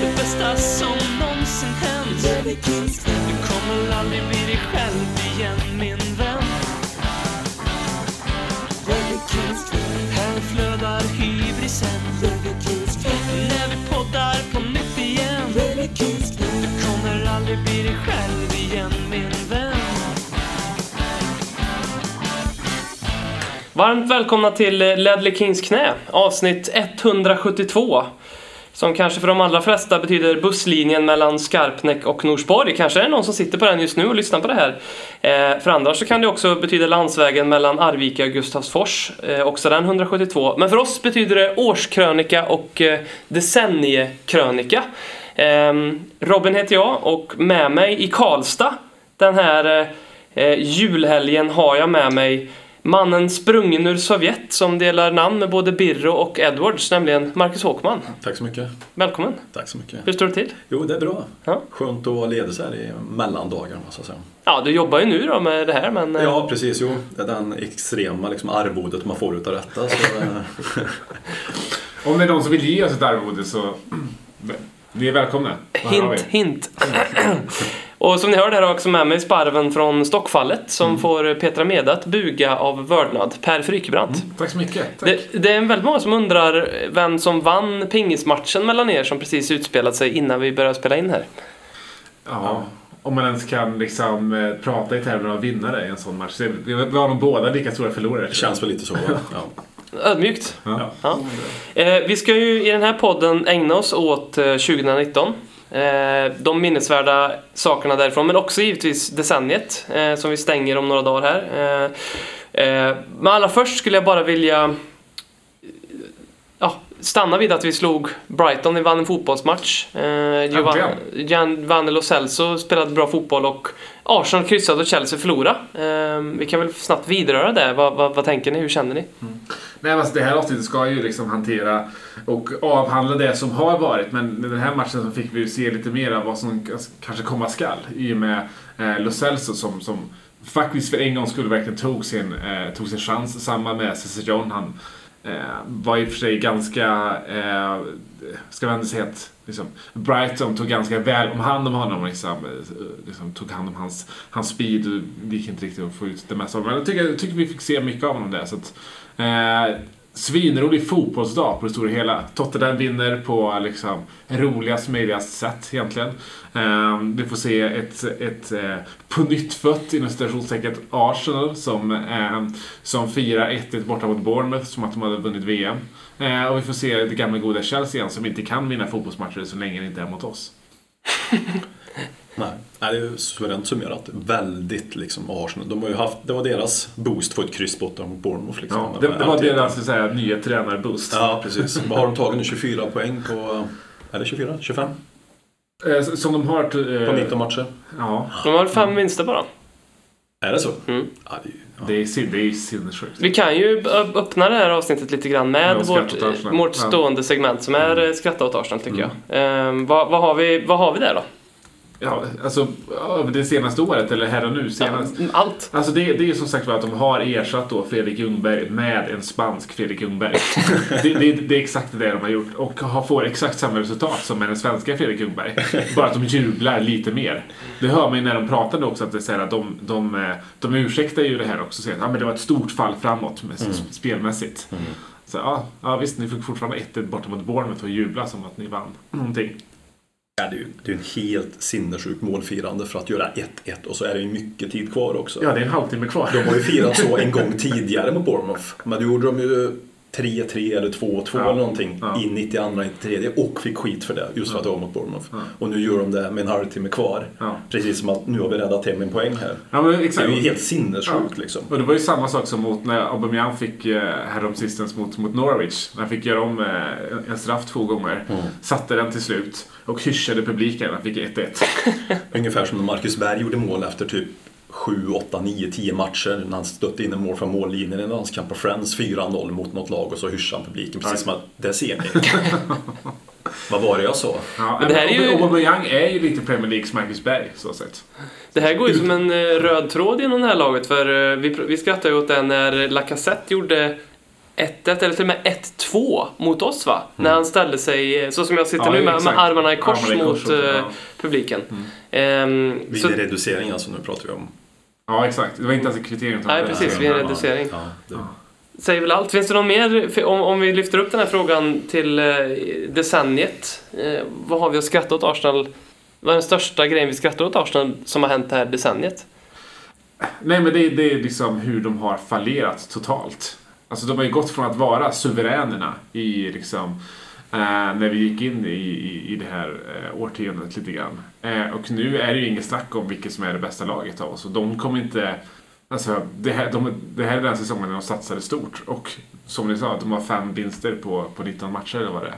Det bästa som någonsin hänt. Du kommer aldrig bli dig själv igen, min vän. Här flödar hybrisen. När vi poddar på nytt igen. Du kommer aldrig bli dig själv igen, min vän. Varmt välkomna till Ledley Kings knä, avsnitt 172. Som kanske för de allra flesta betyder busslinjen mellan Skarpnäck och Norsborg. Kanske är det någon som sitter på den just nu och lyssnar på det här. Eh, för andra så kan det också betyda landsvägen mellan Arvika och Gustavsfors. Eh, också den 172. Men för oss betyder det årskrönika och eh, decenniekrönika. Eh, Robin heter jag och med mig i Karlstad den här eh, julhelgen har jag med mig Mannen sprungen ur Sovjet som delar namn med både Birro och Edwards, nämligen Marcus Håkman. Tack så mycket. Välkommen! Tack så mycket. Hur står det till? Jo, det är bra. Ja. Skönt att vara ledig så här i mellandagarna så att säga. Ja, du jobbar ju nu då med det här men... eh, Ja, precis. Jo, det är den extrema liksom, arvodet man får utav detta. Så, eh, Om det är någon som vill ge oss ett arvode så... Ni är välkomna. Hint, vi. hint. och som ni hörde här har jag också med mig sparven från Stockfallet som Mm. får Petra Meda att buga av vördnad. Per Frykebrant. Tack så mycket. Tack. Det, det är väldigt många som undrar vem som vann pingismatchen mellan er som precis utspelat sig innan vi började spela in här. Ja, om man ens kan liksom eh, prata i termer av vinnare i en sån match. Det- Vi har nog båda lika stora förlorare. det känns väl lite så. Ja. Ödmjukt. Ja. Ja. Eh, vi ska ju i den här podden ägna oss åt eh, 2019. Eh, de minnesvärda sakerna därifrån, men också givetvis decenniet eh, som vi stänger om några dagar här. Eh, men allra först skulle jag bara vilja ja, stanna vid att vi slog Brighton, vi vann en fotbollsmatch. Giovanni, Giovanni Lo Celso spelade bra fotboll och Arsenal kryssade och Chelsea förlorade. Vi kan väl snabbt vidröra det. Vad, vad, vad tänker ni? Hur känner ni? Nej, men alltså, det här avsnittet ska ju liksom hantera och avhandla det som har varit. Men med den här matchen så fick vi ju se lite mer av vad som kanske komma skall. I och med eh, Lo Celso som, som faktiskt för en gång skulle verkligen tog sin, eh, tog sin chans. Samma med Cesar John. Han eh, var i och för sig ganska, eh, ska man ändå säga att liksom, Brighton tog ganska väl om hand om honom. Liksom, eh, liksom, tog hand om hans, hans speed och det gick inte riktigt att få ut det mesta av honom. Men jag tycker, jag tycker vi fick se mycket av honom där. Så att, Eh, svinrolig fotbollsdag på det stora hela. Tottenham vinner på liksom, roligast möjliga sätt egentligen. Ehm, vi får se ett, ett eh, på nytt fött inom citationstecken Arsenal som, ehm, som firar 1-1 borta mot Bournemouth som att de hade vunnit VM. Ehm, och vi får se det gamla goda Chelsea igen som inte kan vinna fotbollsmatcher så länge det inte är mot oss. Nej, Nej, det är suveränt summerat. Väldigt liksom Arsenal. De har ju haft, det var deras boost för ett kryss borta mot Bournemouth. Liksom. Ja, det, det var deras så att säga, nya tränarboost. Ja, precis. Vad har de tagit nu? 24 poäng på... Är det 24? 25? Eh, som de har... t- eh, På 19 matcher? Ja, De har fem vinster bara. Är det så? Mm. Ja, det är, ju- ja. det är, det är sinnessjukt. Vi kan ju öppna det här avsnittet lite grann med Ja, vårt, vårt stående segment som är mm. Skratta åt Arsenal tycker jag. Ehm, vad, vad, har vi, vad har vi där då? Ja, alltså över det senaste året, eller här och nu senast. Ja, allt. Alltså det, det är ju som sagt att de har ersatt då Fredrik Ljungberg med en spansk Fredrik Ljungberg. det, det, det är exakt det de har gjort och har, får exakt samma resultat som med den svenska Fredrik Ljungberg. Bara att de jublar lite mer. Det hör man ju när de pratade också att, det säger att de, de, eh, de ursäktar ju det här också. Säger att men det var ett stort fall framåt med, spelmässigt. Så ja, ja, visst, ni fick fortfarande 1-1 borta mot Bournemouth och jubla som att ni vann någonting. Det är ju det är en helt sinnessjuk målfirande för att göra 1-1 och så är det ju mycket tid kvar också. Ja, det är en halvtimme kvar. De har ju firat så en gång tidigare mot Bournemouth. Men då gjorde de ju 3-3 eller 2-2 Ja. eller någonting Ja. i 92 93 och fick skit för det just för att det var mot Bournemouth. Och nu gör de det med en halvtimme kvar. Ja. Precis som att nu har vi räddat hem en poäng här. Ja, Det är ju helt sinnessjukt Ja. liksom. Och det var ju samma sak som mot när Aubameyang fick eh, häromsistens mot, mot Norwich. När han fick göra om eh, en- straff två gånger. Satte den till slut och hyschade publiken. Han fick 1-1. Ungefär som när Marcus Berg gjorde mål efter typ 7, 8, 9, 10 matcher när han stötte in en mål från mållinjen i en landskamp på Friends 4-0 mot något lag och så hyschade han publiken precis som att det ser ni. Vad var det jag sa? Ja, Men det här är ju- Aubameyang är ju lite Premier Leagues Marcus Berg, så sett. Det här går ju som en eh, röd tråd genom det här laget för eh, vi, vi skrattade ju åt det när Lacazette gjorde 1-1 eller till och med 1-2 mot oss va? När han ställde sig, eh, så som jag sitter Ja, nu, med, med armarna i kors Armarna i kors mot eh, ja. publiken. Ehm, Vid så, reducering alltså, nu pratar vi om. Ja, exakt. Det var inte ens en kvittering. nej precis, vid en Ja, reducering. Ja, det, Säger väl allt. Finns det någon mer, om, om vi lyfter upp den här frågan till eh, decenniet. Eh, vad har vi att skratta åt Arsenal? Vad är den största grejen vi skrattar åt Arsenal som har hänt det här decenniet? Nej, men det, det är liksom hur de har fallerat totalt. Alltså de har ju gått från att vara suveränerna i liksom eh, när vi gick in i, i, i det här eh, årtiondet lite grann. Eh, och nu är det ju inget snack om vilket som är det bästa laget av oss. Och de kommer inte... Alltså, det här, de, det här är den säsongen när de satsade stort. Och som ni sa, de har fem vinster på, på 19 matcher eller vad det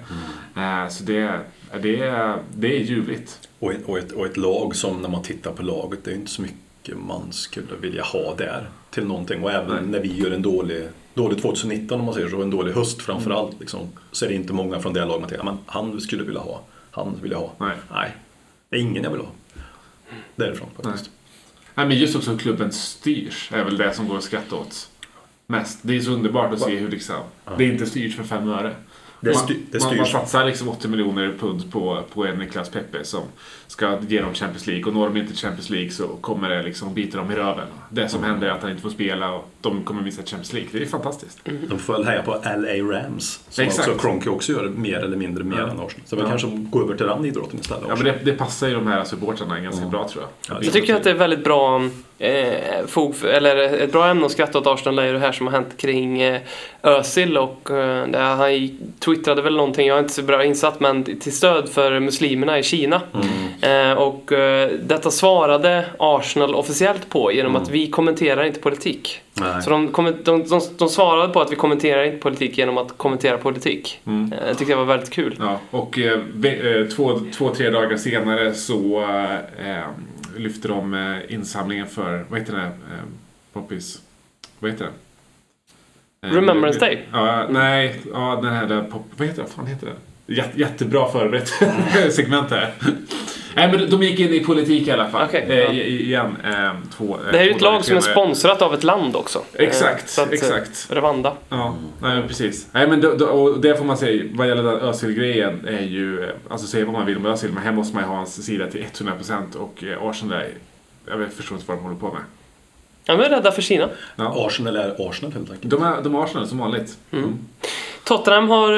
är. Eh, så det, det, är- det är ljuvligt. och, ett, och, ett, och ett lag som när man tittar på laget, det är inte så mycket man skulle vilja ha där till någonting. Och även Nej. när vi gör en dålig, dålig 2019 om man säger så, en dålig höst framförallt. Liksom, så är det inte många från det laget man tänker, men han skulle vilja ha. Han vill jag ha. Nej. Nej, det är ingen jag vill ha. Därifrån faktiskt. Nej, men just också hur klubben styrs är väl det som går att skratta åt mest. Det är så underbart att se hur liksom, det inte styrs för fem öre. Det man, sty- det man, man styrs. satsar liksom 80 miljoner pund på, på en Niklas Pepe som ska ge dem Champions League och når de inte Champions League så kommer det liksom bita dem i röven. Det som händer är att han inte får spela och de kommer missa Champions League. Det är fantastiskt. De får väl heja på LA Rams. Som Exakt. också Kroenke också gör mer eller mindre mer Ja. än Arsenal. Så vi Ja. kanske gå över till den idrotten istället. Ja, men det, det passar ju de här supportrarna ganska bra tror jag. Ja, Jag tycker att det är väldigt bra eh, fog, för- eller ett bra ämne att skratta åt Arsenal är ju det här som har hänt kring eh, Özil och eh, där han twittrade väl någonting, jag är inte så bra insatt, men till stöd för muslimerna i Kina. Eh, och eh, detta svarade Arsenal officiellt på genom att vi kommenterar inte politik. Nej. Så de, de, de, de svarade på att vi kommenterar inte politik genom att kommentera politik. Mm. Eh, Det tyckte jag var väldigt kul. Ja, och eh, eh, två, två, tre dagar senare så lyfter de eh, insamlingen för, vad heter det? Eh, Poppis? Vad heter det? Eh, Remembrance Day? Ja, nej, ja, den här där pop, vad heter? Vad fan heter det? Jätte, jättebra förberett segment här. Nej, men de gick in i politik i alla fall. Okej, eh, ja. i- i- igen. Eh, två, eh, Det här är ju ett lag som är sponsrat av ett land också. Exakt, så att, exakt. Rwanda. Ja, nej, precis. Nej, men då, då, och det får man säga, vad gäller den Özil-grejen är ju, alltså säga vad man vill om Özil, men här måste man ju ha hans sida till 100% och Arsenal är, jag vet, förstår inte vad de håller på med. Ja, de är rädda för Kina. Ja. Arsenal är Arsenal helt enkelt. De är, de är Arsenal som vanligt. Mm. Tottenham har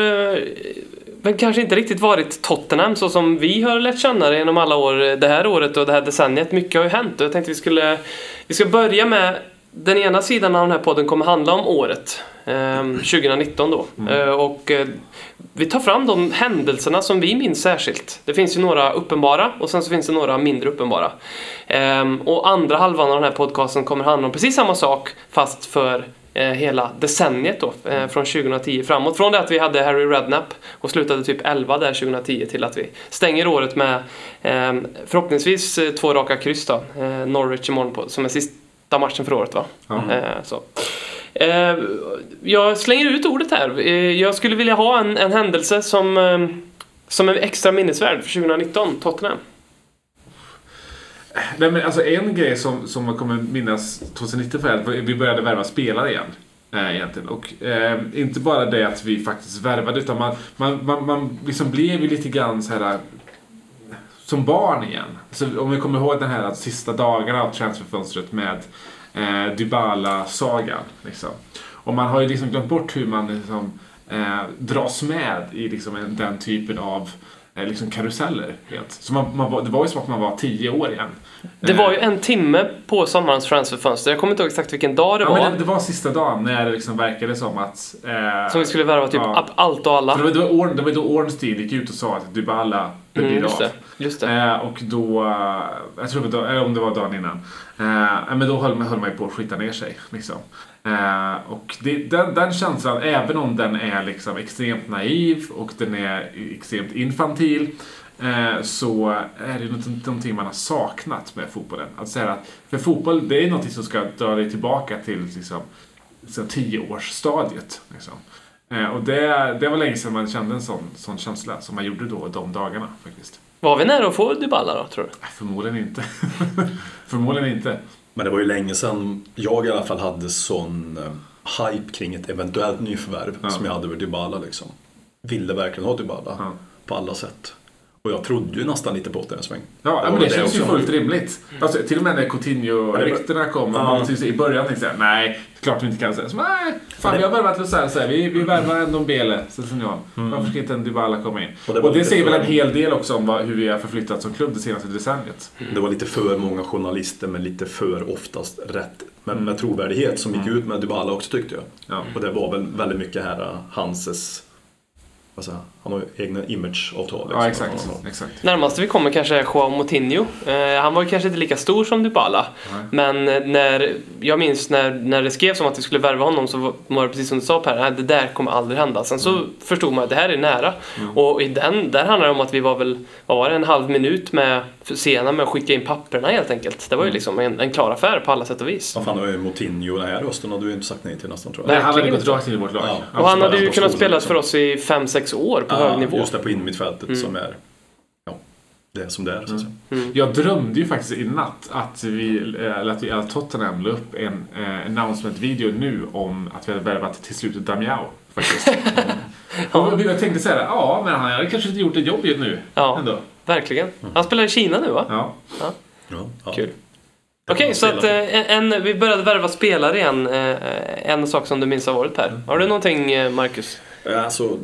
men kanske inte riktigt varit Tottenham så som vi har lärt känna det genom alla år, det här året och det här decenniet. Mycket har ju hänt och jag tänkte vi skulle vi ska börja med den ena sidan av den här podden kommer handla om året. Eh, 2019 då. Eh, och eh, vi tar fram de händelserna som vi minns särskilt. Det finns ju några uppenbara och sen så finns det några mindre uppenbara. Ehm, och andra halvan av den här podcasten kommer handla om precis samma sak fast för hela decenniet då, eh, från 2010 framåt. Från det att vi hade Harry Redknapp och slutade typ 11 där 2010 till att vi stänger året med eh, förhoppningsvis eh, två raka kryss då. Eh, Norwich imorgon på, som är sista matchen för året va? Eh, så. Eh, jag slänger ut ordet här. Eh, jag skulle vilja ha en, en händelse som, eh, som är extra minnesvärd för 2019, Tottenham. Nej, men alltså en grej som, som man kommer minnas 2019 för att vi började värva spelare igen. Eh, egentligen. Och eh, inte bara det att vi faktiskt värvade utan man, man, man, man liksom blev ju lite grann så här eh, som barn igen. Så om vi kommer ihåg den här sista dagarna av transferfönstret med eh, Dybala-sagan. Liksom. Och man har ju liksom glömt bort hur man liksom, eh, dras med i liksom en, den typen av liksom karuseller helt. Så man, man, det var ju som att man var tio år igen. Det var ju en timme på sommarens transferfönster. Jag kommer inte ihåg exakt vilken dag det Ja, var. men det, det var sista dagen när det liksom verkade som att... Eh, Som vi skulle värva typ Ja. allt och alla. För det var Orn- det var då Ornstein gick ut och sa att Dybala, det blir Mm, just av. det. Just det. Eh, och då, eh, jag tror det var, eller om det var dagen innan. Eh, men då höll, höll man ju på att skita ner sig. Liksom. Eh, och det, den, den känslan, även om den är liksom extremt naiv och den är extremt infantil. Eh, så är det någonting man har saknat med fotbollen. Att säga att, för fotboll, det är något som ska dra dig tillbaka till liksom, så tioårsstadiet. Liksom. Eh, och det, det var länge sedan man kände en sån, sån känsla som man gjorde då de dagarna faktiskt. Var vi nära att få Dybala då, tror du? Förmodligen inte. Förmodligen inte. Men det var ju länge sedan jag i alla fall hade sån eh, hype kring ett eventuellt nyförvärv Ja. som jag hade över Dybala liksom. Ville verkligen ha Dybala Ja. på alla sätt. Och jag trodde ju nästan lite på det en sväng. Ja, men det känns ju fullt rimligt. Alltså, till och med när Coutinho-ryktena kom, Ja. man tyckte i början tänkte jag nej, klart vi inte kan säga så. Nej, fan vi har värvat Lo Celso här. Vi, vi värvar en Dombele, Sessignon. Varför ska inte en Dybala komma in? Och Och det det, var lite säger väl en hel del också om vad, hur vi har förflyttats som klubb det senaste decenniet. Det var lite för många journalister med lite för oftast rätt. Men med trovärdighet som gick ut med Dybala också tyckte jag. Ja. Och det var väl väldigt mycket här uh, Hanses, vad säger jag, han har ju egna imageavtal. Ja, liksom. exakt. Han har- exakt. Närmaste vi kommer kanske är Joao Moutinho. Eh, han var ju kanske inte lika stor som Dybala. Nej. Men eh, när, jag minns när, när det skrevs om att vi skulle värva honom så var- var det precis som du sa Per, det där kommer aldrig hända. Sen så förstod man att det här är nära. Och i den, där handlar det om att vi var väl, vad var det, en halv minut med för sena med att skicka in papperna helt enkelt. Det var ju liksom en, en klar affär på alla sätt och vis. Vad fan har ju Moutinho den här hösten har du ju inte sagt nej till nästan tror jag. Nej, han hade gått rakt in i vårt lag. Ja. Och han hade ju kunnat spela för oss i 5-6 år på hög nivå. Just det, på innermittfältet som är, ja, det är som det är så att säga. Jag drömde ju faktiskt i natt att vi, eh, eller att vi, att Tottenham la upp en eh, announcement-video nu om att vi hade värvat till slutet Damiao. Faktiskt. Och jag tänkte så här, ja men han hade kanske inte gjort ett jobb nu. Ja. Ändå. Verkligen. Han spelar i Kina nu va? Ja. Ja, ja. Kul. Okej, så att eh, en, vi började värva spelare igen. Eh, en sak som du minns har varit Per. Har du någonting eh, Marcus? Alltså,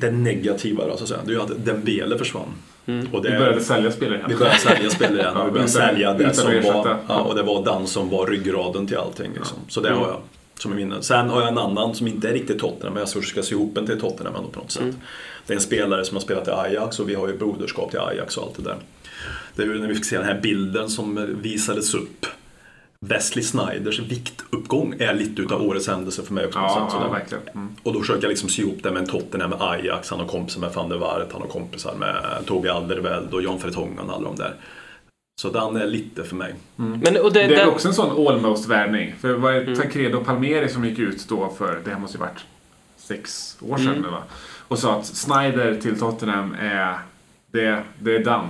det negativa då, så att säga, det är ju att Dembele försvann. Och det, Vi började sälja spelare igen. vi började sälja spelare igen och vi började sälja det som var, ja, och det var den som var ryggraden till allting. Liksom. Så det har jag som i minne. Sen har jag en annan som inte är riktigt Tottenham, men jag tror ska se ihop den till Tottenham ändå på något sätt. Det är en spelare som har spelat i Ajax och vi har ju broderskap till Ajax och allt det där. Det är ju när vi fick se den här bilden som visades upp. Wesley Snyders viktuppgång är lite utav årets händelse för mig också. Ja, ja, verkligen. Mm. Och då försöker jag liksom sy ihop det med en Tottenham med Ajax, han har kompisar med van der Waart, han har kompisar med Tobi Alderweireld och John Vertongen och alla de där. Så den är lite för mig. Men, och det, Det är den, också en sån almost-värvning. För det var Tancredo Palmeri som gick ut då för, det här måste ju varit sex år sedan nu va? Och sa att Snyder till Tottenham är, det, det är done.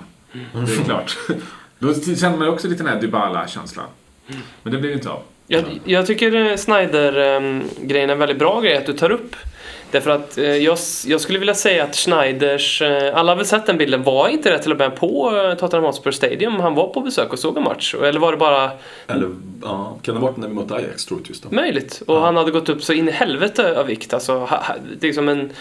Det är klart. Då kände man också lite den här Dybala-känslan. Men det blev ju inte av. jag, jag tycker eh, Snyder-grejen är en väldigt bra grej att du tar upp. Därför att eh, jag, jag skulle vilja säga att Schneiders, eh, alla har väl sett den bilden, var inte det till och med på Tottenham Hotspur Stadium han var på besök och såg en match? Eller var det bara Eller, ja, kan det ha varit när vi mötte Ajax troligtvis då? möjligt? Och han hade gått upp så in i helvete av vikt. Alltså, ha, ha, det är som en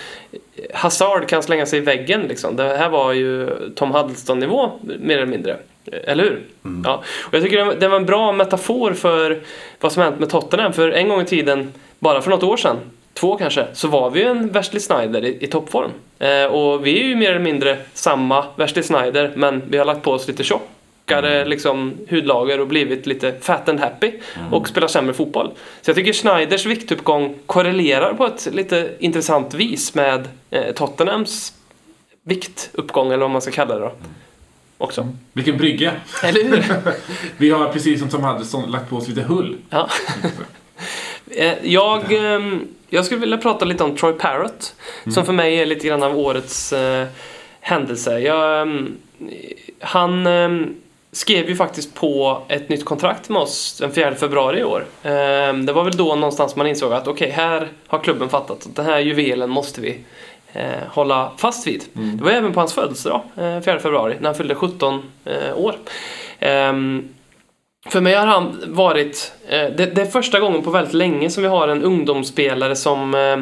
Hazard kan slänga sig i väggen liksom. Det här var ju Tom Huddleston-nivå mer eller mindre. Eller hur? Ja. Och jag tycker det var- en bra metafor för vad som hänt med Tottenham. För en gång i tiden, bara för något år sedan, två kanske, så var vi ju en Wesley Snyder i, i toppform. Eh, och vi är ju mer eller mindre samma Wesley Snyder, men vi har lagt på oss lite tjockare liksom, hudlager och blivit lite fat and happy och spelar sämre fotboll. Så jag tycker Snyders viktuppgång korrelerar på ett lite intressant vis med eh, Tottenhams viktuppgång, eller vad man ska kalla det då. Också. Vilken brygga! Eller hur? Vi har precis som Tom Huddleston lagt på oss lite hull. Ja. Eh, Jag, ehm, jag skulle vilja prata lite om Troy Parrott, som för mig är lite grann av årets eh, händelse. Jag, ehm, han ehm, skrev ju faktiskt på ett nytt kontrakt med oss den 4 februari i år. Det var väl då någonstans man insåg att okej, här har klubben fattat att den här juvelen måste vi eh, hålla fast vid. Det var även på hans födelsedag, eh, 4 februari, när han fyllde 17 eh, år. Ehm, för mig har han varit... Eh, det, det är första gången på väldigt länge som vi har en ungdomsspelare som eh,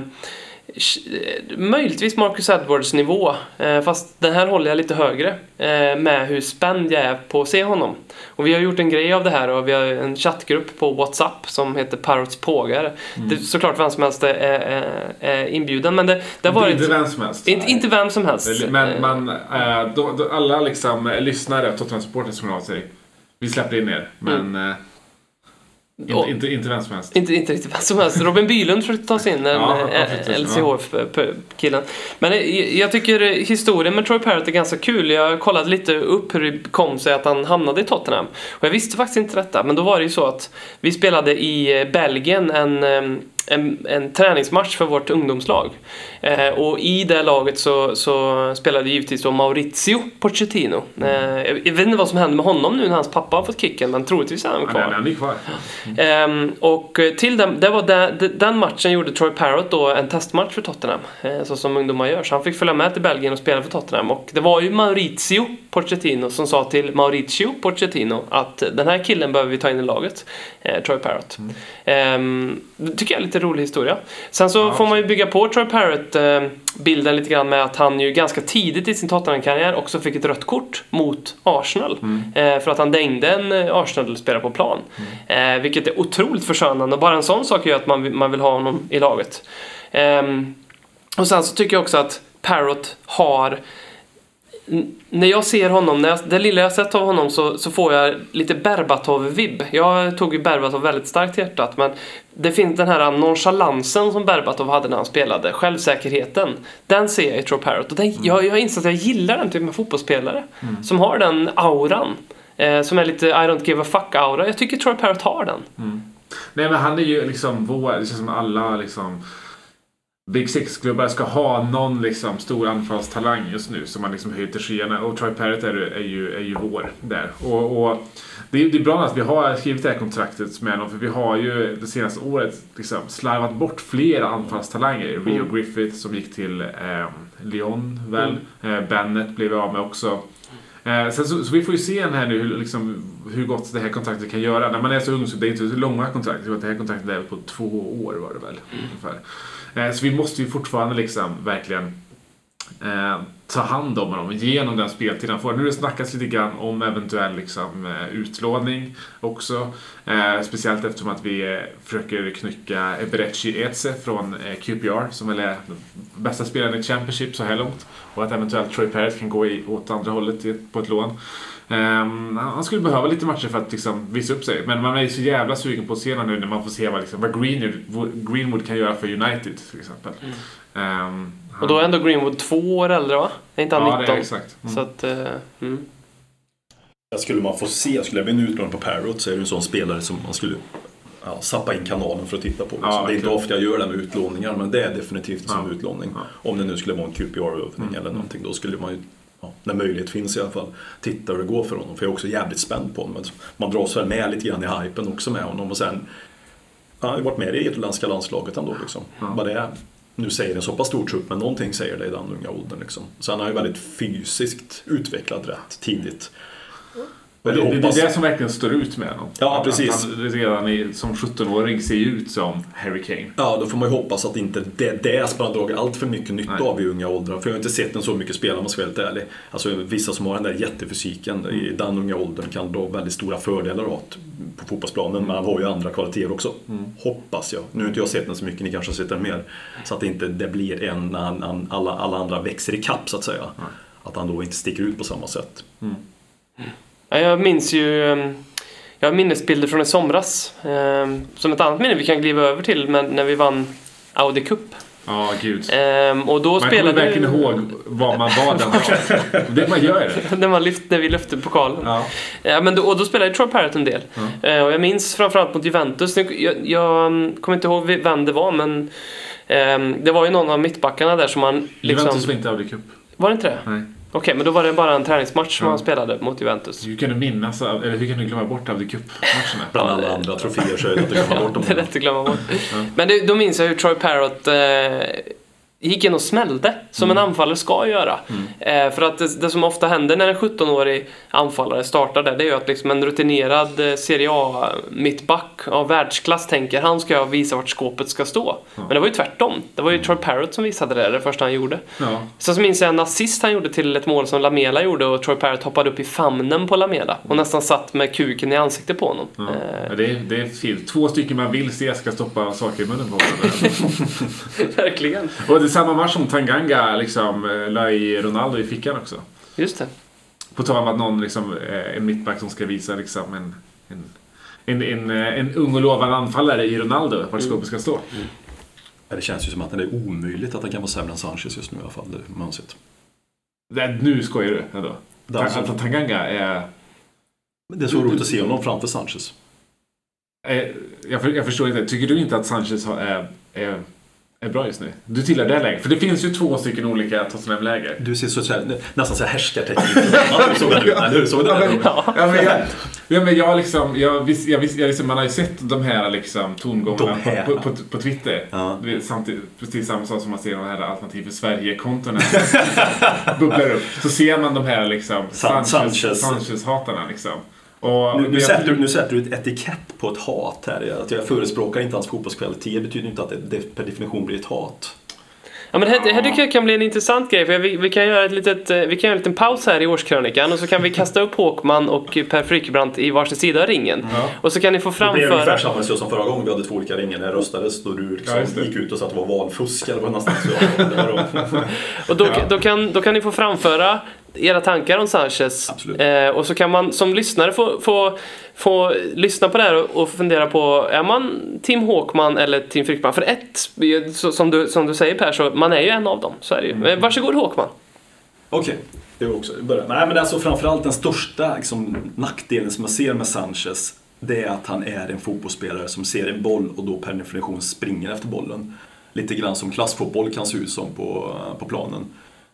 möjligtvis Marcus Edwards nivå. Eh, fast den här håller jag lite högre eh, med hur spänd jag är på att se honom. Och vi har gjort en grej av det här och vi har en chattgrupp på WhatsApp som heter Parrots Pågar. Det är såklart vem som helst är, är, är inbjuden men det, det har varit... Inte vem som helst. Inte, inte vem som helst. Men Eh, man, eh, då, då, alla liksom, lyssnare, Tottenham-supportrar som hör av sig. Vi släpper in er, men eh, inte, inte, inte vem som helst. Inte, inte riktigt vem som helst. Robin Bylund försökte ta sig in, den Ja, ja, eh, LCHF-killen. Men eh, jag tycker historien med Troy Parrott är ganska kul. Jag kollade lite upp hur det kom sig att han hamnade i Tottenham. Och jag visste faktiskt inte detta, men då var det ju så att vi spelade i eh, Belgien en, eh, en, en träningsmatch för vårt ungdomslag. Eh, och i det laget så, så spelade givetvis då Maurizio Pochettino. Eh, jag vet inte vad som hände med honom nu när hans pappa har fått kicken, men troligtvis är han Ja, kvar. nej, han är kvar. Ehm, och till den, det var där- den matchen gjorde Troy Parrott då en testmatch för Tottenham. Eh, så som ungdomar gör. Så han fick följa med till Belgien och spela för Tottenham. Och det var ju Maurizio Pochettino som sa till Mauricio Pochettino att den här killen behöver vi ta in i laget. Eh, Troy Parrott. Ehm, det tycker jag är lite rolig historia. Sen så får man ju bygga på Troy Parrott eh, bilden lite grann med att han ju ganska tidigt i sin Tottenham-karriär också fick ett rött kort mot Arsenal. Eh, för att han dängde en eh, Arsenal-spelare på plan. Eh, vilket är otroligt förskönande. Och bara en sån sak gör att man, vill- man vill ha honom i laget. Ehm, och sen så tycker jag också att Parrott har när jag ser honom, när jag, det lilla jag sett av honom så, så får jag lite Berbatov-vibb. Jag tog ju Berbatov väldigt starkt i hjärtat men det finns den här nonchalansen som Berbatov hade när han spelade, självsäkerheten. Den ser jag i Troy Parrott och den, jag, jag har insett att jag gillar den typen av fotbollsspelare. Som har den auran. Eh, som är lite I don't give a fuck-aura. Jag tycker Troy Parrott har den. Nej men han är ju liksom vår, det känns som alla liksom Big Six-klubbar ska ha någon liksom stor anfallstalang just nu som man liksom höjer till skyarna och Troy Parrott är, är, ju, är ju vår där. Och, och det, är, det är bra att vi har skrivit det här kontraktet med honom för vi har ju det senaste året liksom slarvat bort flera anfallstalanger. Rio Griffith som gick till eh, Lyon väl. Eh, Bennett blev vi av med också. Eh, så, så vi får ju se här nu hur, liksom, hur gott det här kontraktet kan göra. När man är så ung så det är inte så långa kontrakt. Det här kontraktet är på två år var det väl. Ungefär. Eh, så vi måste ju fortfarande liksom verkligen eh, ta hand om honom genom den speltid han får. Nu har det snackats lite grann om eventuell liksom, eh, utlåning också. Eh, speciellt eftersom att vi eh, försöker knycka Eberechi Eze från eh, QPR som väl är den bästa spelaren i Championship så här långt. Och att eventuellt Troy Parrott kan gå i, åt andra hållet i- på ett lån. Ehm, han skulle behöva lite matcher för att liksom, visa upp sig. Men man är ju så jävla sugen på att se nu när man får se vad, liksom, vad Greenwood, Greenwood kan göra för United till exempel. Ehm, Och då är ändå Greenwood två år äldre va? Är inte han Ja, det 19? är exakt. Mm. Så att, eh, mm. Skulle man få se, skulle jag bli en utlånad på Parrot så är det en sån spelare som man skulle ja, sappa in kanalen för att titta på. Ja, så det är inte ofta jag gör det med utlåningar men det är definitivt en sån Ja. utlåning. Ja. Om det nu skulle vara en QPR-övning eller någonting då skulle man ju Ja, när möjlighet finns i alla fall, titta hur det går för honom. För jag är också jävligt spänd på honom. Man dras väl med lite grann i hypen också med honom. Och sen, han har ju varit med i det irländska landslaget ändå. Liksom. Ja. Vad det är, nu säger en så pass stor trupp, men någonting säger det i den unga åldern. Liksom. Så han har ju väldigt fysiskt utvecklad rätt tidigt. Och Men det, det, det är det som verkligen står ut med honom. Ja, Att- precis. Att han redan i, som 17-åring ser ut som Harry Kane. Ja, då får man ju hoppas att inte det, det Aspen har dragit allt för mycket nytta Nej. av i unga åldrar. För jag har inte sett en så mycket spelare om man ska vara helt ärlig. Alltså vissa som har den där jättefysiken i den unga åldern kan dra väldigt stora fördelar det på fotbollsplanen. Men han har ju andra kvaliteter också. Hoppas jag. Nu har inte jag sett den så mycket, ni kanske har sett den mer. Så att det inte det blir en när han, han, alla, alla andra växer i kapp så att säga. Att han då inte sticker ut på samma sätt. Ja, jag minns ju... ehm, Jag har minnesbilder från i somras. ehm, Som ett annat minne vi kan kliva över till men när vi vann Audi Cup. Ja, gud. Ehm, Och då Man kommer spelade verkligen ihåg vad man var den dagen. Det man gör det. när, man lyft, när vi lyfte pokalen. Ja. Ja, men då, och då spelade Troy Parrott en del. Eh, och jag minns framförallt mot Juventus. Jag, jag mm, kommer inte ihåg vem det var men ehm, det var ju någon av mittbackarna där som man liksom... Juventus var inte Audi Cup. Var det inte det? Nej. Okej, men då var det bara en träningsmatch som Ja. han spelade mot Juventus. Hur kan du minnas, eller hur kan du glömma bort Audi Cup-matcherna? Bland alla andra troféer så är det att glömma bort dem. Det är lätt att glömma bort. Men det, då minns jag hur Troy Parrott... Eh, gick in och smällde, som en anfallare ska göra. Eh, för att det, det som ofta händer när en 17-årig anfallare startar där, det är ju att liksom en rutinerad eh, Serie A-mittback av världsklass tänker han ska visa vart skåpet ska stå. Men det var ju tvärtom. Det var ju Troy Parrott som visade det, det första han gjorde. Ja. Så minns jag en assist han gjorde till ett mål som Lamela gjorde och Troy Parrott hoppade upp i famnen på Lamela och nästan satt med kuken i ansiktet på honom. Ja. Eh, Det, är, det är fel. Två stycken man vill se ska stoppa saker i munnen på varandra. verkligen. Samma match som Tanganga liksom, eh, la i Ronaldo i fickan också. Just det. På tal om att någon, liksom, eh, en mittback som ska visa liksom, en, en, en, en, eh, en ung och lovande anfallare i Ronaldo, vart skåpet ska stå. Det känns ju som att det är omöjligt att han kan vara sämre än Sanchez just nu i alla fall. Det sett. Nej, nu skojar du ändå. Alltså- Att Tanganga är... Men det är så roligt att se honom framför Sanchez. jag, jag förstår inte. Tycker du inte att Sanchez är, är, är bra just nu? Du tillhör det läget. För det finns ju två stycken olika Tottenham-läger. Du ser så, här, nästan så här härskarteknik. Såg du den? Hur? Såg den? Ja, men jag, ja, men jag liksom, jag, vis, jag, vis, jag liksom, man har ju sett de här liksom, tongångarna De här. på, på, på, på Twitter. Ja. Samtidigt, precis samma sak som man ser de här Alternativ för Sverige-kontona bubblar upp. Så ser man de här liksom, San- Sanchez, Sanchez. Sanchez-hatarna. Liksom. Och, Nu, nu, jag- sätter, du- nu sätter du ett etikett på ett hat här. Att jag förespråkar inte hans fotbollskvalitet betyder inte att det, det per definition blir ett hat. Ja, men här, här tycker jag kan bli en intressant grej, för vi, vi, kan göra ett litet, eh, vi kan göra en liten paus här i årskrönikan och så kan vi kasta upp Håkman och Per Frykebrant i varsin sida av ringen. Och så kan ni få Det blir ungefär framföra... samma sak som förra gången vi hade två olika ringar när det röstades. Då du liksom Ja, gick ut och sa att det var valfusk eller vad nästan så. Och då, Ja. då, kan, då kan ni få framföra era tankar om Sanchez. Eh, och så kan man som lyssnare få, få, få lyssna på det här och, och fundera på, är man Tim Håkman eller Tim Frykebrant? För ett, så, som, du, som du säger Per, så man är ju en av dem. Så är det ju. Mm. Varsågod Håkman. Okej, det var också börja. Nej men alltså framförallt den största liksom, nackdelen som jag ser med Sanchez det är att han är en fotbollsspelare som ser en boll och då per definition springer efter bollen. Lite grann som klassfotboll kan se ut som på, på planen.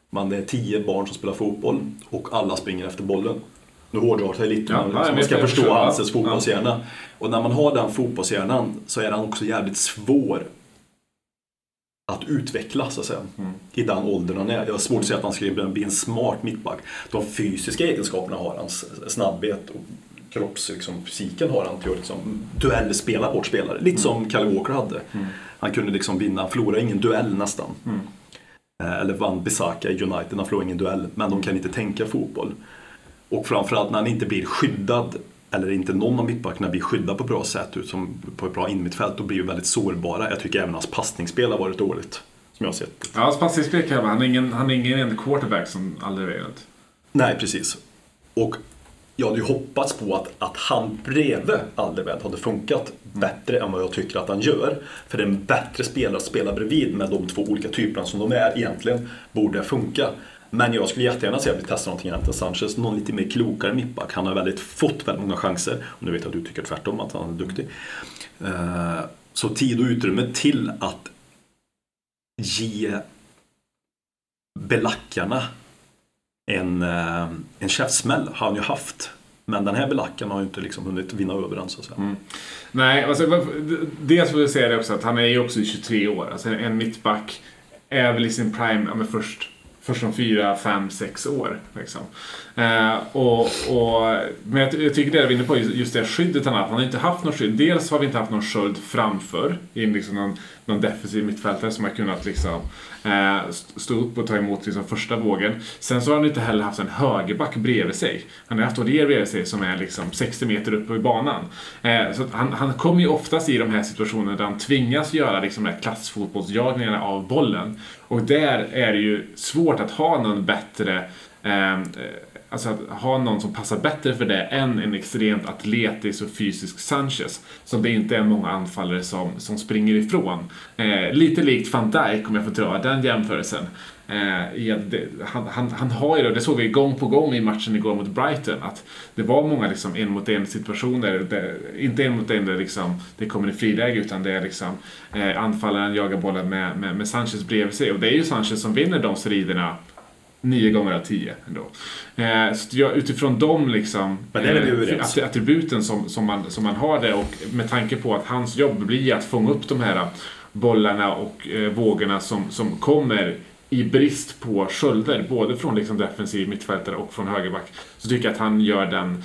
Man är tio barn som spelar fotboll och alla springer efter bollen. Nu hårdrar jag lite, Ja, nej, man jag ska förstå hans fotbollshjärna. Och när man har den fotbollshjärnan så är den också jävligt svår att utveckla så att säga. I den åldern han är. Jag har svårt att säga att han skulle bli en smart mittback. De fysiska egenskaperna har han. Snabbhet och kroppsfysiken liksom, fysiken har han till att liksom, duellspela bort spelare. Lite som Kalle Walker hade. Han kunde liksom vinna, han förlorade ingen duell nästan. Eh, Eller vann Bisaka i United, han förlorade ingen duell. Men de kan inte tänka fotboll. Och framförallt när han inte blir skyddad eller inte någon av mittbackarna blir skyddad på ett bra sätt som på ett bra innermittfält, då blir ju väldigt sårbara. Jag tycker även hans passningsspel har varit dåligt. Som jag har sett. Ja, hans passningsspel kan jag. Han är ingen, han är ingen quarterback som Alderweireld. Nej, precis. Och jag hade ju hoppats på att, att han bredvid Alderweireld hade funkat bättre än vad jag tycker att han gör. För det är en bättre spelare att spela bredvid med de två olika typerna som de är egentligen borde funka. Men jag skulle jättegärna se att vi testar någonting annat än Sanchez. Någon lite mer klokare mittback. Han har väldigt, fått väldigt många chanser. Och nu vet jag att du tycker tvärtom, att han är duktig. Eh, så tid och utrymme till att ge belackarna en, eh, en käftsmäll har han ju haft. Men den här belackaren har ju inte liksom hunnit vinna över den så att säga. Mm. Nej, alltså, dels vill jag säga det också att han är ju också 23 år. Alltså en mittback är väl i sin prime ja, men först, först om 4, 5, 6 år. Liksom. Eh, och, och, men jag, jag tycker det vi är inne på, just det skyddet han har haft. Han har inte haft något skydd. Dels har vi inte haft någon sköld framför i liksom någon, någon defensiv mittfältare som har kunnat liksom, eh, stå upp och ta emot liksom, första vågen. Sen så har han inte heller haft en högerback bredvid sig. Han har haft Orier bredvid sig som är liksom 60 meter upp i banan. Eh, så att han, han kommer ju oftast i de här situationerna där han tvingas göra liksom, klassfotbollsjagningarna av bollen. Och där är det ju svårt att ha någon bättre ehm, eh, Alltså att ha någon som passar bättre för det än en extremt atletisk och fysisk Sanchez. Som det inte är många anfallare som, som springer ifrån. Eh, lite likt van Dijk om jag får dra den jämförelsen. Eh, han, han, han har ju då, det såg vi gång på gång i matchen igår mot Brighton, att det var många liksom en mot en situationer, där, inte en mot en där liksom det kommer i friläge utan det är liksom eh, anfallaren jagar bollen med, med, med Sanchez bredvid sig. Och det är ju Sanchez som vinner de striderna nio gånger av tio ändå. Eh, så jag, utifrån de liksom, eh, attributen som, som, man, som man har där och med tanke på att hans jobb blir att fånga upp de här bollarna och eh, vågorna som, som kommer i brist på sköldar, både från liksom defensiv mittfältare och från högerback, så tycker jag att han gör den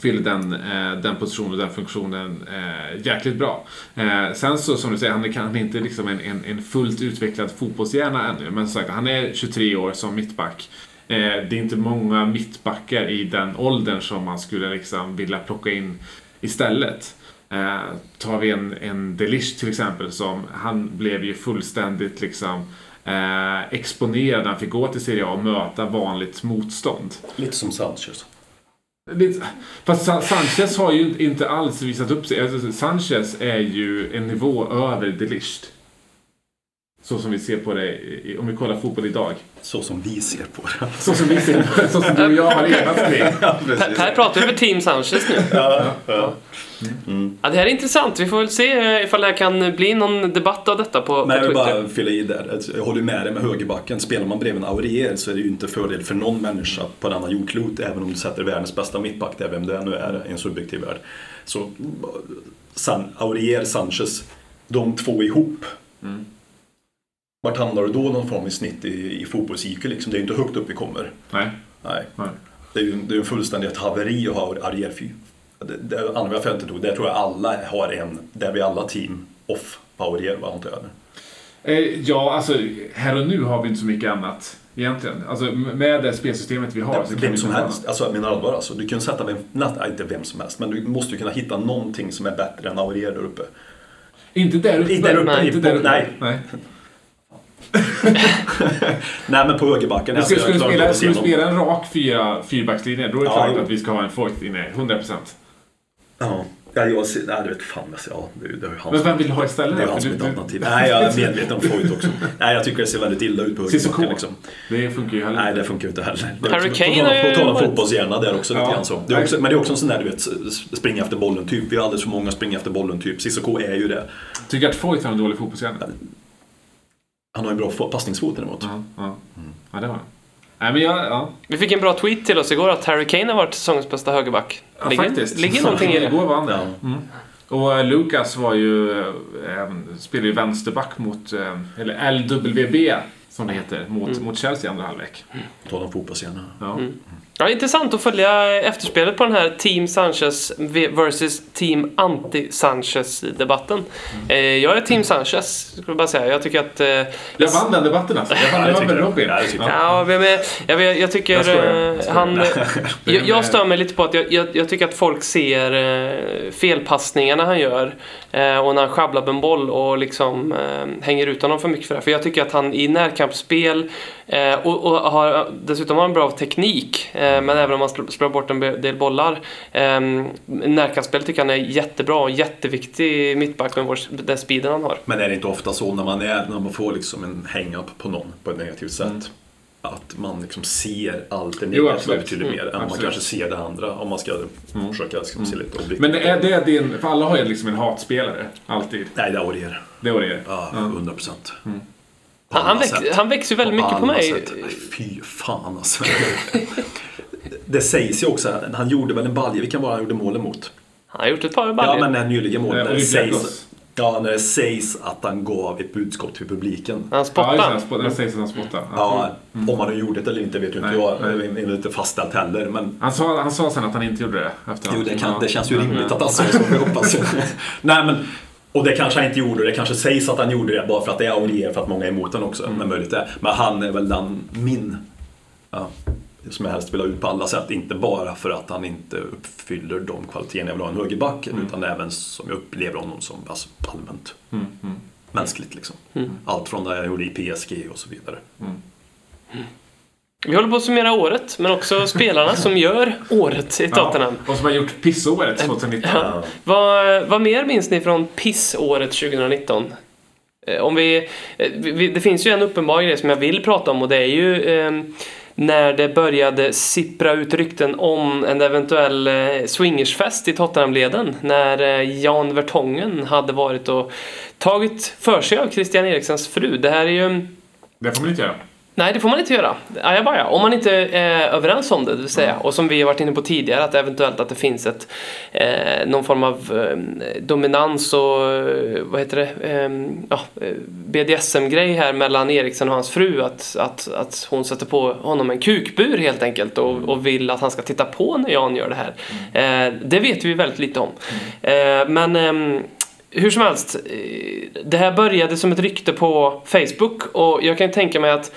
fyller den, eh, den positionen och den funktionen eh, jäkligt bra. Eh, sen så som du säger, han är kanske inte liksom en, en, en fullt utvecklad fotbollshjärna ännu, men som sagt, han är 23 år som mittback. Eh, det är inte många mittbackar i den åldern som man skulle liksom vilja plocka in istället. Eh, tar vi en, en Delish till exempel, som han blev ju fullständigt liksom eh, exponerad när han fick gå till Serie A och möta vanligt motstånd. Lite som Sanchez. Lite, fast Sa- Sanchez har ju inte alls visat upp sig. Alltså, Sanchez är ju en nivå över Delicht. Så som vi ser på det om vi kollar fotboll idag. Så som vi ser på det. Så som vi ser på det, så som du och jag har enats kring. Per, per pratar över Team Sanchez nu. Ja, ja. Ja, det här är intressant. Vi får väl se eh, ifall det här kan bli någon debatt av detta på, Men jag på vill Twitter. bara fylla i där. Jag håller med dig med högerbacken. Spelar man bredvid en Aurier så är det ju inte fördel för någon människa på denna jordklot. Även om du sätter världens bästa mittback där, vem det nu är i en subjektiv värld. Så San, Aurier, Sanchez, de två ihop. Vart hamnar du då någon form i snitt i, i fotbolls-IQ liksom? Det är ju inte högt upp vi kommer. Nej. Nej. Nej. Det är ju det är ju fullständigt haveri att ha Aurier fy. Det, det andra fältet då, där tror jag alla har en, där vi alla team off på Aurier, vad antar jag. Eh, ja, alltså här och nu har vi inte så mycket annat egentligen. Alltså med det spelsystemet vi har så kan vi Vem som helst. Alltså jag menar allvar alltså. Du kan sätta vem, nej, inte vem som helst, men du måste ju kunna hitta någonting som är bättre än Aurier där uppe. Inte där uppe. Inte där uppe, Nej, i- nej. nej. Nej men på högerbacken. Ska, jag klarar spela, se spela en rak fyra, fyrbackslinje, då är det Ja, klart jo. att vi ska ha en Foyt inne, 100%. någon- Ja, ja jag ser, nej du vet fan, alltså, ja, det, det är han Men vem vill du ha istället? Det är han som är alternativ. Nej, jag är medveten om Foyt också. Nej, jag tycker det ser väldigt illa ut på högerbacken liksom. Det funkar ju heller Nej, det funkar ju inte heller. Harry Kane på tal- om fotbollshjärna där också lite Ja. grann så. Det är också, men det är också en sån där, du vet, springa efter bollen-typ. Vi har alldeles för många springa efter bollen-typ. Cissoko är ju det. Tycker du att Foyt har en dålig fotbollshjärna? Han har en bra fo- passningsfot däremot. Ja, ja. ja, det har han. Nej, men jag, ja. Vi fick en bra tweet till oss igår att Harry Kane har varit säsongens bästa högerback. ja ligger, faktiskt. ligger någonting i det. Igår vann. Ja. Mm. Och eh, Lucas var ju, eh, spelar ju vänsterback mot, eh, eller LWB som det heter, mot, Mm. mot Chelsea i andra halvlek. På tal om fotbollshjärna. Ja. Ja, intressant att följa efterspelet på den här Team Sanchez versus Team Anti-Sanchez-debatten. Mm. Eh, jag är Team Sanchez, skulle jag bara säga. Jag tycker att... Eh, Jag vann den debatten alltså. Jag vann den med. Robin. Ja, jag. Tycker Jag skojar. eh, han... Jag, jag stör mig lite på att jag, tycker att folk ser eh, felpassningarna han gör och när han sjabblar med en boll och liksom hänger ut honom för mycket för det. För jag tycker att han i närkampsspel eh, och, och har, dessutom har en bra teknik, eh, men även om han sl- slår bort en del bollar. Eh, närkampsspel tycker jag han är jättebra och jätteviktig mittback med vår, den speeden han har. Men är det inte ofta så när man, är, när man får liksom en hang-up på någon på ett negativt sätt? Att man liksom ser allt det Mm. Negativa betydligt Mm, mer än man absolut. kanske ser det andra. Om man ska försöka liksom, se lite objektivt. Men är det din, för alla har ju liksom en hatspelare, alltid. Nej, det är Aurier. Det var det. Ja, 100 procent. Mm. Han, han, väx, han växer ju väldigt mycket på mig. Fy fan alltså. det sägs ju också, han gjorde väl en balja, vilka var han gjorde målen mot? Han har gjort ett par Ja, baljor. men det nyligen mål. När det, sägs, ja, när det sägs att han gav ett budskap till publiken. Han Ja, just det. Det sägs att han spottar. Ja. Ja, om han nu gjorde det eller inte vet ju inte Nej, jag. nej. Det är inte fastställt heller. Men Han, sa, han sa sen att han inte gjorde det. Efter jo, det, kan, Ja. det känns ju Ja, rimligt ja. att han sa så. Hoppas. Nej, men, och det kanske han inte gjorde. Det kanske sägs att han gjorde det bara för att det är Aurier, för att många är emot honom också. Men möjligt är. Men han är väl den, min, ja, som jag helst vill ha ut på alla sätt. Inte bara för att han inte uppfyller de kvaliteterna jag vill ha i en högerback. Utan även som jag upplever honom som alltså, allmänt Mm, mm. mänskligt. Liksom. Mm. Allt från det jag gjorde i PSG och så vidare. Vi håller på att summera året, men också spelarna som gör året i Tottenham. Ja, och som har gjort pissåret 2019. Ja. Vad, vad mer minns ni från pissåret 2019? Eh, Om vi, eh, vi, det finns ju en uppenbar grej som jag vill prata om och det är ju eh, när det började sippra ut rykten om en eventuell eh, swingersfest i Tottenhamleden. När Jan Vertongen hade varit och tagit för sig av Christian Eriksens fru. Det här är ju Det får man inte göra. Nej, det får man inte göra. Ajabaja. Om man inte är överens om det, det vill säga. Och som vi har varit inne på tidigare, att eventuellt att det finns ett, eh, någon form av eh, dominans och eh, vad heter det, eh, ja, BDSM-grej här mellan Eriksen och hans fru. Att, att, att hon sätter på honom en kukbur helt enkelt och, och vill att han ska titta på när Jan gör det här. Eh, det vet vi väldigt lite om. Eh, men ehm, hur som helst, det här började som ett rykte på Facebook och jag kan tänka mig att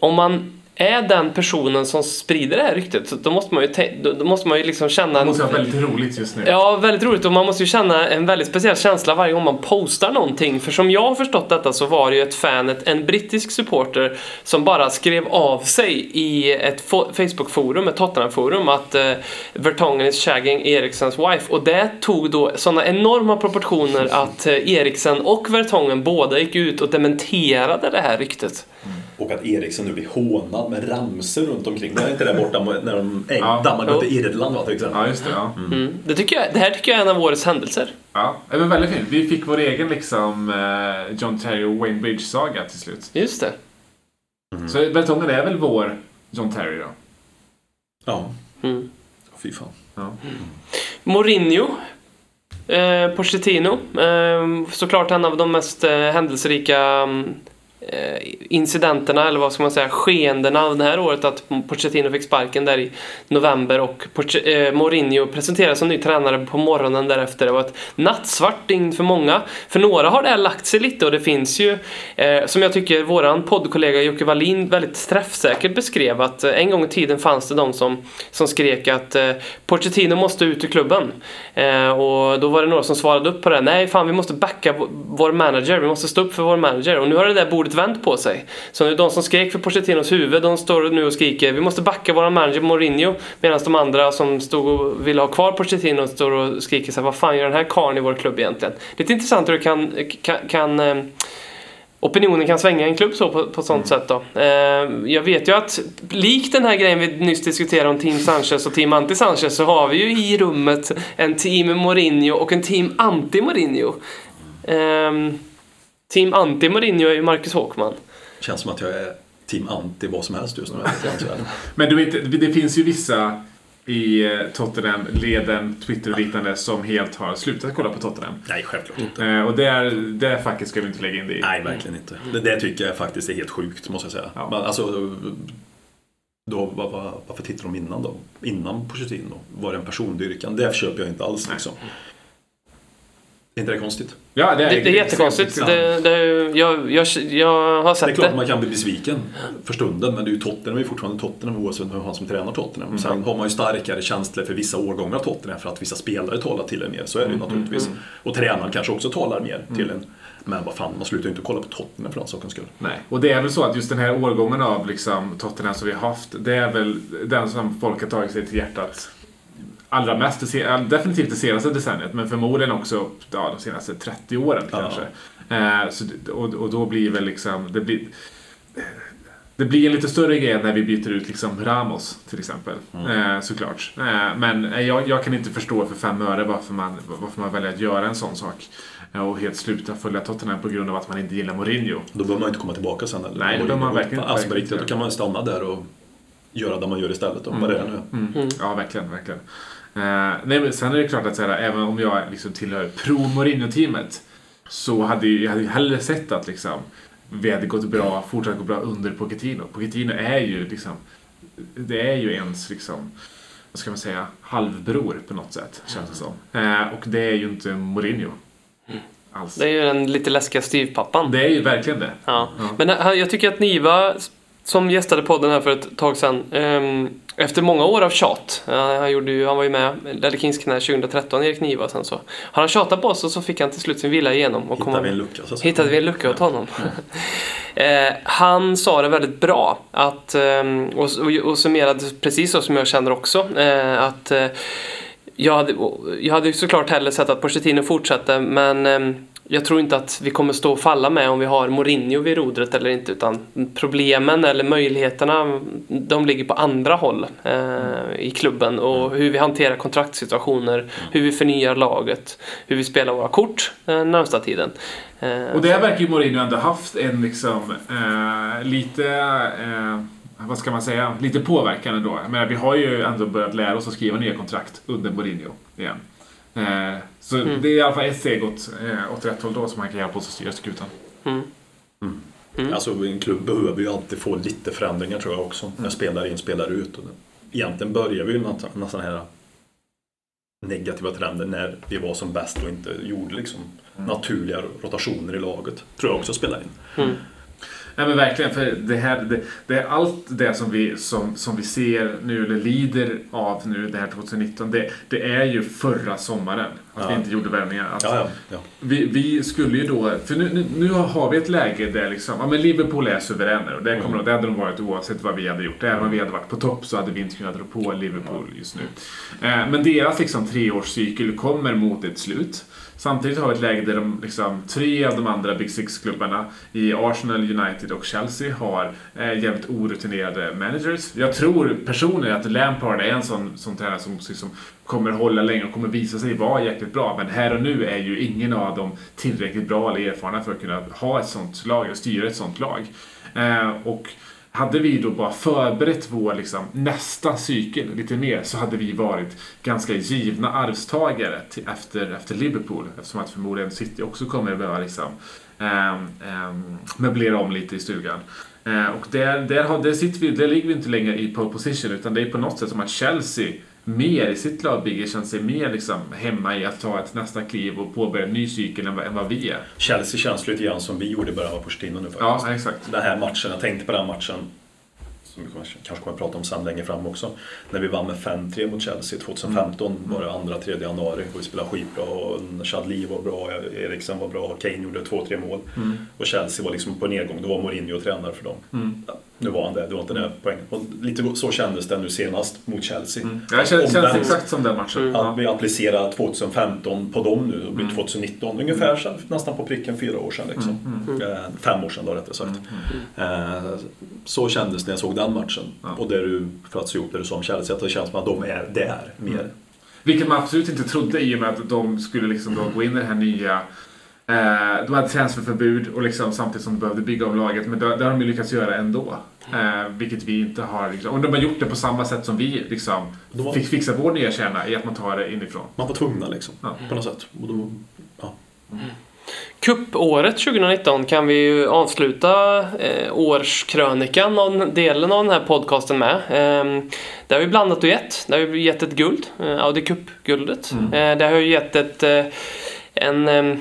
om man är den personen som sprider det här ryktet då måste man ju, då, måste man ju liksom känna... Det måste vara väldigt roligt just nu. Ja, väldigt roligt och man måste ju känna en väldigt speciell känsla varje gång man postar någonting. För som jag har förstått detta så var det ju ett fan, en brittisk supporter som bara skrev av sig i ett fo- Facebook-forum, ett Tottenham-forum, att uh, Vertongen is shagging Eriksens wife. Och det tog då sådana enorma proportioner att uh, Eriksen och Vertongen båda gick ut och dementerade det här ryktet. Och att Eriksen nu blir hånad med ramsor runt omkring. Det är inte där borta när de äng, Ja. dammade Jo. upp i Irland va, till exempel. Ja, just det. Ja. Mm. Det, tycker jag, det här tycker jag är en av årets händelser. Ja, det var väldigt fint. Vi fick vår egen liksom eh, John Terry och Wayne Bridge-saga till slut. Just det. Så Vertongen är väl vår John Terry då? Ja, Mm. fy fan. Ja. Mourinho. Eh, Pochettino. Eh, såklart en av de mest eh, händelserika mm, Eh, incidenterna, eller vad ska man säga, skeendena av det här året att Pochettino fick sparken där i november och Poche- eh, Mourinho presenterades som ny tränare på morgonen därefter. Det var ett nattsvart dygn för många. För några har det här lagt sig lite och det finns ju, eh, som jag tycker våran poddkollega Jocke Wallin väldigt träffsäkert beskrev att eh, en gång i tiden fanns det de som, som skrek att eh, Pochettino måste ut ur klubben. Eh, och då var det några som svarade upp på det. Nej, fan vi måste backa vår manager. Vi måste stå upp för vår manager. Och nu har det där bordet vänt på sig. Så nu de som skrek för Pochettinos huvud, de står nu och skriker vi måste backa vår manager Mourinho. Medan de andra som stod och ville ha kvar Pochettino står och skriker så här, vad fan gör den här karln i vår klubb egentligen? Lite intressant hur det kan, kan, kan eh, opinionen kan svänga i en klubb så på, på sånt sätt då. Eh, jag vet ju att likt den här grejen vi nyss diskuterade om Team Sanchez och Team Anti-Sanchez så har vi ju i rummet en Team Mourinho och en Team Anti-Mourinho. Ehm, team Anti-Mourinho är ju Marcus Håkman. Känns som att jag är team anti vad som helst just nu. Men du vet, det finns ju vissa i eh, Tottenham-leden, Twitter och liknande som helt har slutat kolla på Tottenham. Nej, självklart inte. Eh, och det, det facket ska vi inte lägga in det i. Nej, verkligen inte. Det, det tycker jag faktiskt är helt sjukt, måste jag säga. Ja. Men, alltså, då, vad, vad, varför tittar de innan då? Innan Pochettino? Var det en persondyrkan? Det köper jag inte alls liksom. Är inte det konstigt? Ja, det, är, Det, det är jättekonstigt. Det, det, jag, jag, jag har Det är sett klart det. man kan bli besviken för stunden, men det är ju Tottenham är ju fortfarande Tottenham oavsett vem han som tränar Tottenham. Sen har man ju starkare känslor för vissa årgångar av Tottenham för att vissa spelare talar till en mer, så är det ju naturligtvis. Och tränaren kanske också talar mer till en. Men vad fan, man slutar ju inte kolla på Tottenham för den sakens skull. Nej, och det är väl så att just den här årgången av liksom, Tottenham som vi har haft, det är väl den som folk har tagit sig till hjärtat allra mest, definitivt det senaste decenniet, men förmodligen också ja, de senaste 30 åren Ja. kanske. Eh, så, det- och, och då blir väl liksom, det blir, det blir en lite större grej när vi byter ut liksom Ramos till exempel. Eh, såklart. Eh, men eh, jag, jag kan inte förstå för fem öre varför man, varför man väljer att göra en sån sak. Eh, Och helt sluta följa Tottenham på grund av att man inte gillar Mourinho. Då behöver man inte komma tillbaka sen. Eller? Nej, det behöver man verkligen- Alltså på verkligen riktigt, då inte kan man stanna där och göra det man gör istället. Då, Vad det är nu. Mm. Ja, verkligen, verkligen. Eh, nej, men sen är det klart att så här, även om jag liksom tillhör pro-Mourinho-teamet så hade jag hade hellre sett att liksom, vi hade gått bra, fortsatt gå bra under Pochettino. Pochettino är ju liksom, det är ju ens liksom, vad ska man säga, halvbror på något sätt, känns det som. Eh, och det är ju inte Mourinho. Alls. Det är ju den lite läskiga styvpappan. Det är ju verkligen det. Ja. Men eh, jag tycker att Niva, som gästade podden här för ett tag sedan, ehm, efter många år av tjat, han, gjorde ju, han var ju med Ledder Kings knä 2013, Erik Niva, sen så har han tjatat på oss och så fick han till slut sin vilja igenom. Och Hittar kom- vi en lucka så hittade vi en lucka åt honom. eh, han sa det väldigt bra att, ehm, och, och, och summerade precis så som jag känner också, eh, att eh, jag hade, jag hade såklart hellre sett att Pochettino fortsatte men ehm, jag tror inte att vi kommer stå och falla med om vi har Mourinho vid rodret eller inte utan problemen eller möjligheterna de ligger på andra håll eh, i klubben och hur vi hanterar kontraktssituationer, hur vi förnyar laget, hur vi spelar våra kort eh, närmsta tiden. Eh, Och där verkar ju Mourinho ändå haft en liksom eh, lite eh, vad ska man säga, lite påverkan ändå. Jag menar, vi har ju ändå börjat lära oss att skriva nya kontrakt under Mourinho igen. Eh, så Mm. det är i alla fall ett steg åt, eh, åt rätt håll då som han kan hjälpa oss att styra skutan. mm. Alltså en klubb behöver ju alltid få lite förändringar tror jag också. När spelare in, spelare ut. Och det- egentligen börjar vi ju någon sån här negativa trender när vi var som bäst och inte gjorde liksom naturliga rotationer i laget. Tror jag också spelar in. Nej men verkligen, för det här, det, det är allt det som vi, som, som vi ser nu, eller lider av nu, det här 2019, det, det är ju förra sommaren. Att vi Ja. inte gjorde värvningar. Att Ja, ja. Vi, vi skulle ju då, för nu, nu, nu har vi ett läge där liksom, ja men Liverpool är suveräner och det, kommer, det hade de varit oavsett vad vi hade gjort. Även om vi hade varit på topp så hade vi inte kunnat rå på Liverpool just nu. Eh, men deras liksom treårscykel kommer mot ett slut. Samtidigt har vi ett läge där de, liksom, tre av de andra Big Six-klubbarna i Arsenal, United och Chelsea har eh, jävligt orutinerade managers. Jag tror personligen att Lampard är en sån, sån tränare som liksom, kommer hålla länge och kommer visa sig vara jäkligt bra. Men här och nu är ju ingen av dem tillräckligt bra eller erfarna för att kunna ha ett sånt lag, eller styra ett sånt lag. Eh, och hade vi då bara förberett vår liksom, nästa cykel lite mer så hade vi varit ganska givna arvstagare till, efter, efter Liverpool. Eftersom att förmodligen City också kommer att behöva liksom, ehm, ehm, möblera om lite i stugan. Eh, och där, där, har, där, sitter vi, där ligger vi inte längre i pole position utan det är på något sätt som att Chelsea mer i sitt lagbygge känner sig mer liksom hemma i att ta ett nästa kliv och påbörja en ny cykel än vad, än vad vi är. Chelsea känns lite grann som vi gjorde i början av Pochettino nu Ja, faktiskt. exakt. Den här matchen, jag tänkte på den matchen som vi kanske- kommer att prata om sen längre fram också. När vi vann med 5-3 mot Chelsea 2015 var det andra, tredje januari och vi spelade skitbra och Chadli var bra, Eriksen var bra, Kane gjorde två, tre mål. Och Chelsea var liksom på nedgång, då var Mourinho tränare för dem. Ja, nu var han det, det var inte det poängen. Och lite så kändes det nu senast mot Chelsea. Det känns, Om känns den- exakt som den matchen. Att vi applicerar 2015 på dem nu och blir 2019. Ungefär så- nästan på pricken fyra år sedan. Liksom. Eh, fem år sedan då rättare sagt. Eh, så kändes när jag såg den matchen. Och det du, för att se ihop det du sa om Chelsea, att det känns som att de är där mer. Vilket man absolut inte trodde i och med att de skulle liksom gå in i det här nya de hade transferförbud och liksom samtidigt som de behövde bygga om laget. Men det, det har de ju lyckats göra ändå. Eh, vilket vi inte har. Liksom, och de har gjort det på samma sätt som vi liksom, har- fick fixa vår nya kärna i att man tar det inifrån. Man var tvungna liksom, Ja. på något sätt. Och då, ja. Cupåret 2019 kan vi ju avsluta eh, årskrönikan och delen av den här podcasten med. Eh, det har vi blandat och gett. Det har ju gett ett guld, eh, Audi Cup-guldet. Eh, det har ju gett ett, eh, en eh,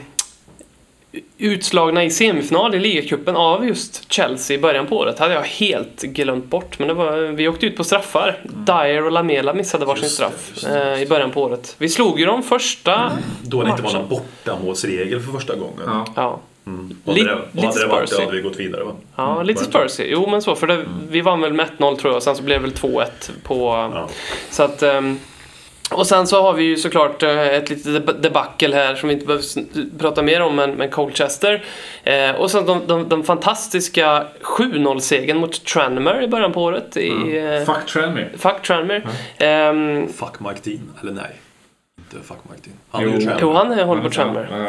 utslagna i semifinal i ligacupen av just Chelsea i början på året. hade jag helt glömt bort. Men det var, vi åkte ut på straffar. Dyer och Lamela missade varsin Just det, straff just det, eh, i början på året. Vi slog ju de första Då det inte var någon bortamålsregel för första gången. Ja. Ja. Mm. Och Lite- hade det, och lite hade det varit det hade vi gått vidare va? Ja, Mm. lite det? Spursy. Jo, men så. För det, vi vann väl med 1-0 tror jag. Sen så blev det väl 2-1 på... Ja. Så att... ehm, och sen så har vi ju såklart eh, ett litet deb- debacle här som vi inte behöver prata mer om, men, men Colchester. Eh, och sen de, de, de fantastiska 7-0-segern mot Tranmere i början på året. I, eh, Fuck Tranmere. fuck Tranmere. Ehm, Fuck Mike Dean, eller nej. Inte fuck Mike Dean. Han Jo. är ju tränare. jo, han är- håller på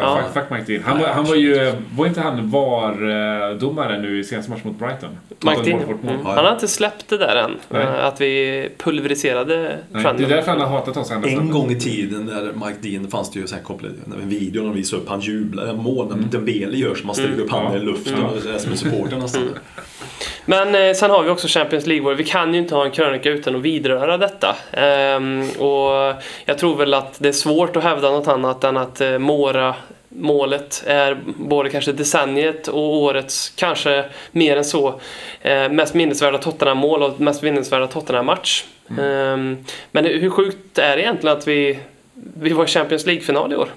Ja. Fuck, fuck Mike Dean. Han, var- han var ju, var inte han VAR-domare nu i senaste match mot Brighton? Mike Dean. Mm. Han har inte släppt det där än. Nej. eh, Att vi pulveriserade Nej, det är därför han har hatat oss ända En gång i tiden när Mike Dean fanns det ju så här kopplat, en video när de visade upp han jublar, en mål när Dembele gör så man sträcker upp handen i luften Mm. är som en supporter nästan. Men eh, sen har vi också Champions League. Vi kan ju inte ha en krönika utan att vidröra detta. Ehm, och jag tror väl att det är svårt att hävda något annat än att eh, Mora målet är både kanske decenniet och årets, kanske mer än så, eh, mest minnesvärda Tottenham-mål och mest minnesvärda Tottenham-match. Ehm, men hur sjukt är det egentligen att vi, vi var i Champions League-final i år?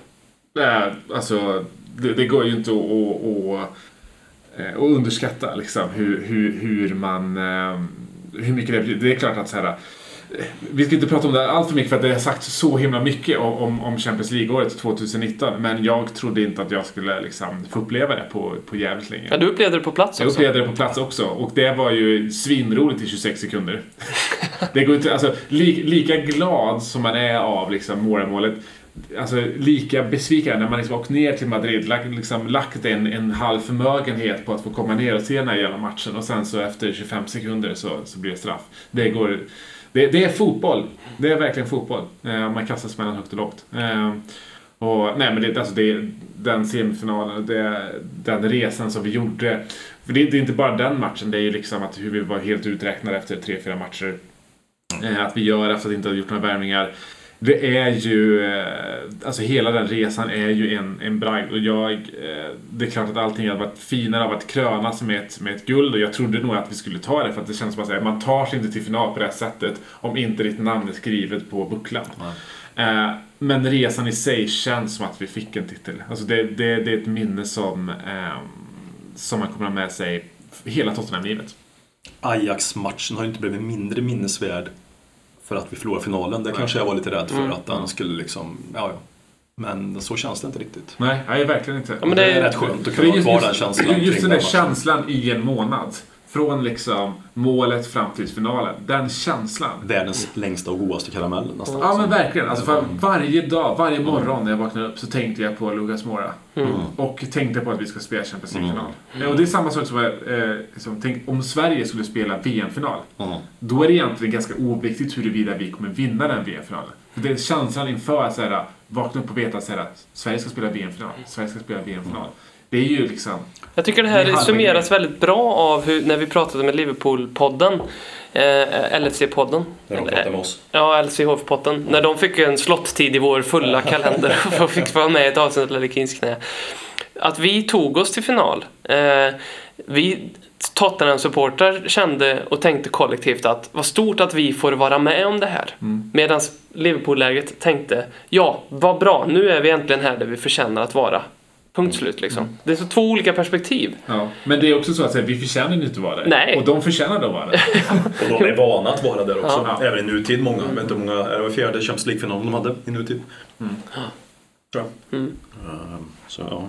Eh, alltså, det, det går ju inte att, att, att, eh, att underskatta liksom, hur, hur, hur man... Hur mycket det. Det är klart att så här, vi ska inte prata om det allt för mycket för att det har sagt så himla mycket om, om, Champions League-året 2019. Men jag trodde inte att jag skulle liksom få uppleva det på, på jävligt länge. Ja, du upplevde det på plats Jag också. upplevde det på plats också och det var ju svinroligt i 26 sekunder. Det går inte, alltså, li, lika glad som man är av liksom, målet Alltså lika besviken när man liksom åkt ner till Madrid, lagt, liksom, lagt en, en halv förmögenhet på att få komma ner och se den här jävla matchen och sen så efter 25 sekunder så, så blir det straff. Det går... Det, det är fotboll. Det är verkligen fotboll. Eh, man kastas mellan högt och lågt. Eh, och, nej men det, alltså det, den semifinalen, det, den resan som vi gjorde. För det, det är inte bara den matchen, det är ju liksom att hur vi var helt uträknade efter tre, fyra matcher. Eh, att vi gör efter att inte ha gjort några värvningar. Det är ju, eh, alltså hela den resan är ju en, en bragd och jag, eh, det är klart att allting hade varit finare av att krönas med ett, med ett guld och jag trodde nog att vi skulle ta det för att det känns som att man tar sig inte till final på det här sättet om inte ditt namn är skrivet på bucklan. Eh, men resan i sig känns som att vi fick en titel. Alltså det, det, det är ett minne som, som man kommer ha med sig hela Tottenham-livet. Ajax-matchen har inte blivit mindre minnesvärd för att vi förlorade finalen. Det kanske jag var lite rädd för att den skulle liksom, ja ja. Men så känns det inte riktigt. Nej, nej verkligen inte. Ja, men Det det är rätt skönt att kunna ha kvar den känslan. just den där känslan i en månad. Från liksom målet fram till finalen. Den känslan. Världens längsta och godaste karamell nästan. Ja men verkligen. Alltså för varje dag, varje morgon när jag vaknade upp så tänkte jag på Lucas Moura. Och tänkte på att vi ska spela Champions League-final. Och det är samma sak som eh, liksom, tänk, om Sverige skulle spela VM-final. Mm. Då är det egentligen ganska oviktigt huruvida vi kommer vinna den VM-finalen. För det är känslan inför att så här, vakna upp och veta att Sverige ska spela VM-final. Sverige ska spela VM-final. Det är ju liksom... Jag tycker det Det är här halva summeras väldigt bra av hur, när vi pratade med Liverpool-podden, eh, LFC-podden. När de pratar med oss. Ja, LCHF-potten. När de fick en slotttid i vår fulla kalender och fick vara med i ett avsnitt av Ledley Kings knä. Att vi tog oss till final. Eh, vi Tottenham-supportrar kände och tänkte kollektivt att vad stort att vi får vara med om det här. Medan Liverpool-läget tänkte ja, vad bra, nu är vi äntligen här där vi förtjänar att vara. Punkt slut liksom. Det är så två olika perspektiv. Ja. Men det är också så att här, vi förtjänar inte att vara där. Nej. Och de förtjänar att vara där. Och de är vana att vara där också. Ja. Även i nutid många. Jag vet inte hur många, det var fjärde Champions League-finalen de hade i nutid. Tror jag. Mm. Ehm, Så ja.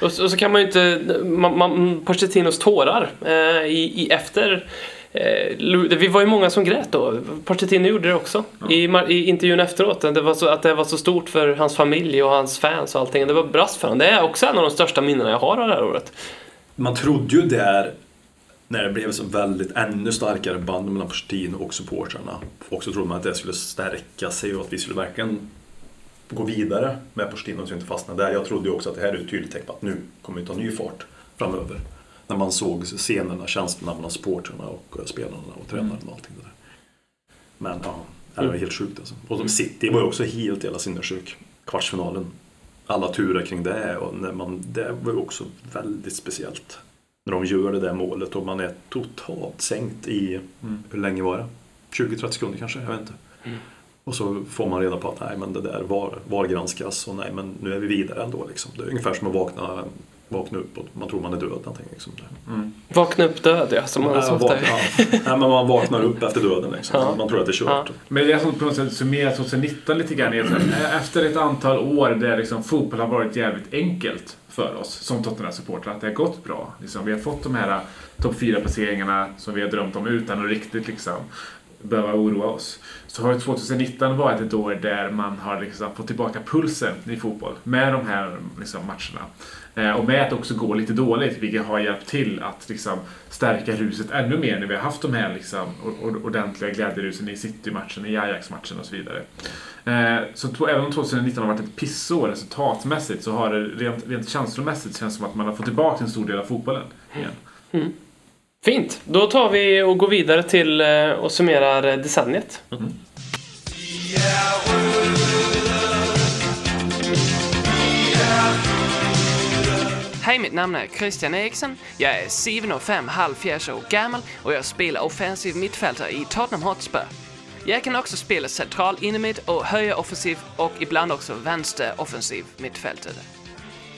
Och så, och så kan man ju inte... Man, man, Pochettinos tårar eh, i, i efter... Eh, vi var ju många som grät då. Pochettino gjorde det också. I, mar- I intervjun efteråt. Det var så, att det var så stort för hans familj och hans fans och allting. Det var brast för honom. Det är också en av de största minnena jag har av det här året. Man trodde ju där, när det blev så väldigt ännu starkare band mellan Pochettino och supportrarna. Och så trodde man att det skulle stärka sig och att vi skulle verkligen gå vidare med Pochettino så vi inte fastnade där. Jag trodde ju också att det här är ett tydligt tecken på att nu kommer vi ta ny fart framöver. När man såg scenerna, mellan supportrarna och eh, spelarna och tränaren och allting det där. Men ja, det var helt sjukt alltså. Och de City var ju också helt jävla sinnessjuk. Kvartsfinalen. Alla turer kring det och när man, det var ju också väldigt speciellt. När de gör det där målet och man är totalt sänkt i, hur länge var det? 20-30 sekunder kanske, jag vet inte. Och så får man reda på att nej men det där var, var granskas och nej men nu är vi vidare ändå liksom. Det är ungefär som att vakna, vakna upp och man tror man är död någonting. Liksom. Vakna upp död, ja. Som man Ja, så ofta vakna, ja. nej, men man vaknar upp efter döden liksom. Ja. Man tror att det är kört. Ja. Men det som på något sätt summerar 2019 lite grann är att efter ett antal år där liksom fotboll har varit jävligt enkelt för oss som Tottenham-supportrar, att det har gått bra. Liksom, vi har fått de här topp 4-placeringarna som vi har drömt om utan att riktigt liksom behöva oroa oss. Så har ju 2019 varit ett år där man har liksom fått tillbaka pulsen i fotboll med de här liksom matcherna. Eh, och med att också gå lite dåligt, vilket har hjälpt till att liksom stärka ruset ännu mer när vi har haft de här liksom ordentliga glädjerusen i City-matchen, i Ajax-matchen och så vidare. Eh, så även om 2019 har varit ett pissår resultatmässigt så har det rent, rent känslomässigt känns som att man har fått tillbaka en stor del av fotbollen igen. Fint. Då tar vi och går vidare till eh, och summerar decenniet. Hej, mitt namn är Christian Eriksen. Jag är 7,5 halvfjerds år gammal och jag spelar offensiv mittfältare i Tottenham Hotspur. Jag kan också spela central innermitt och höja offensiv och ibland också vänster offensiv mittfältare.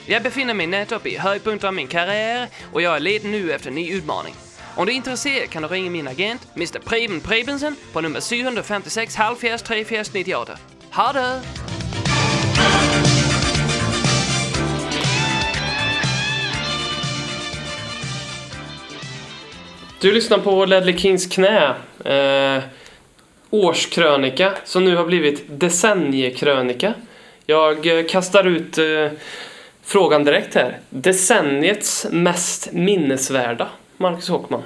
Jag befinner mig nettopp i höjdpunkten av min karriär och jag är ledig nu efter en ny utmaning. Om du är intresserad kan du ringa min agent, Mr Preben Prebensen, på nummer 756 70 34 98. Ha det! Du lyssnar på Ledley Kings knä. Eh, årskrönika som nu har blivit decenniekrönika. Jag eh, kastar ut eh, frågan direkt här. Decenniets mest minnesvärda, Marcus Håkman.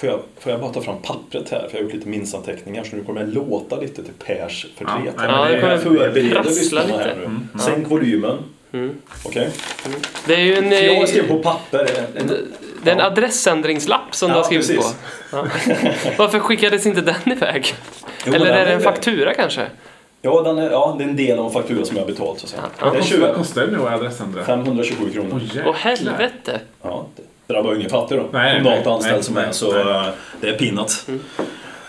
Får jag, får jag bara ta fram pappret här? För jag har gjort lite minnesanteckningar så nu kommer jag låta lite till Pers förtret. Ja, Ja, det kommer Förbereder lyssnarna lite. här nu. Sänk volymen. Mm. Okej? Det är ju en, Jag eh, skrev på papper. En, en, det är en ja. adressändringslapp som du Ja, har skrivit precis. på. Ja. Varför skickades inte den iväg? Jo, Eller den är det en faktura kanske? Ja, den är, ja, det är en del av en faktura som jag har betalt så att säga. Ja. Det är Vad 20, kostar det nu att adressändra? 527 kronor. Åh, jäklar. Åh helvete! Ja, det drabbar ju ingen fattig då. Nej, Kommunalt anställd nej, som nej, är, så nej. eh, det är peanuts.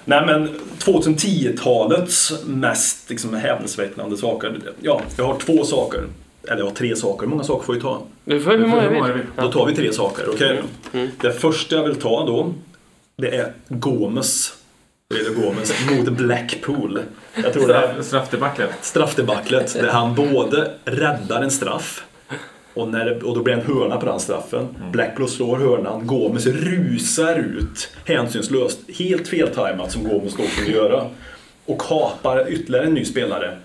Nej men 2010-talets mest liksom, häpnadsväckande saker. Ja, jag har två saker. Eller har tre saker. Hur många saker får vi ta? Du får hur många många vill. Då tar vi tre saker, okej? Mm. Det första jag vill ta då, det är Gomes. Pedro Gomes mot Blackpool. Jag tror det är Straff, straffdebaclet. straffdebaclet där han både räddar en straff och, när det, och då blir det en hörna på den straffen. Blackpool slår hörnan, Gomes rusar ut hänsynslöst, helt feltajmat som Gomes då kunde göra. Och kapar ytterligare en ny spelare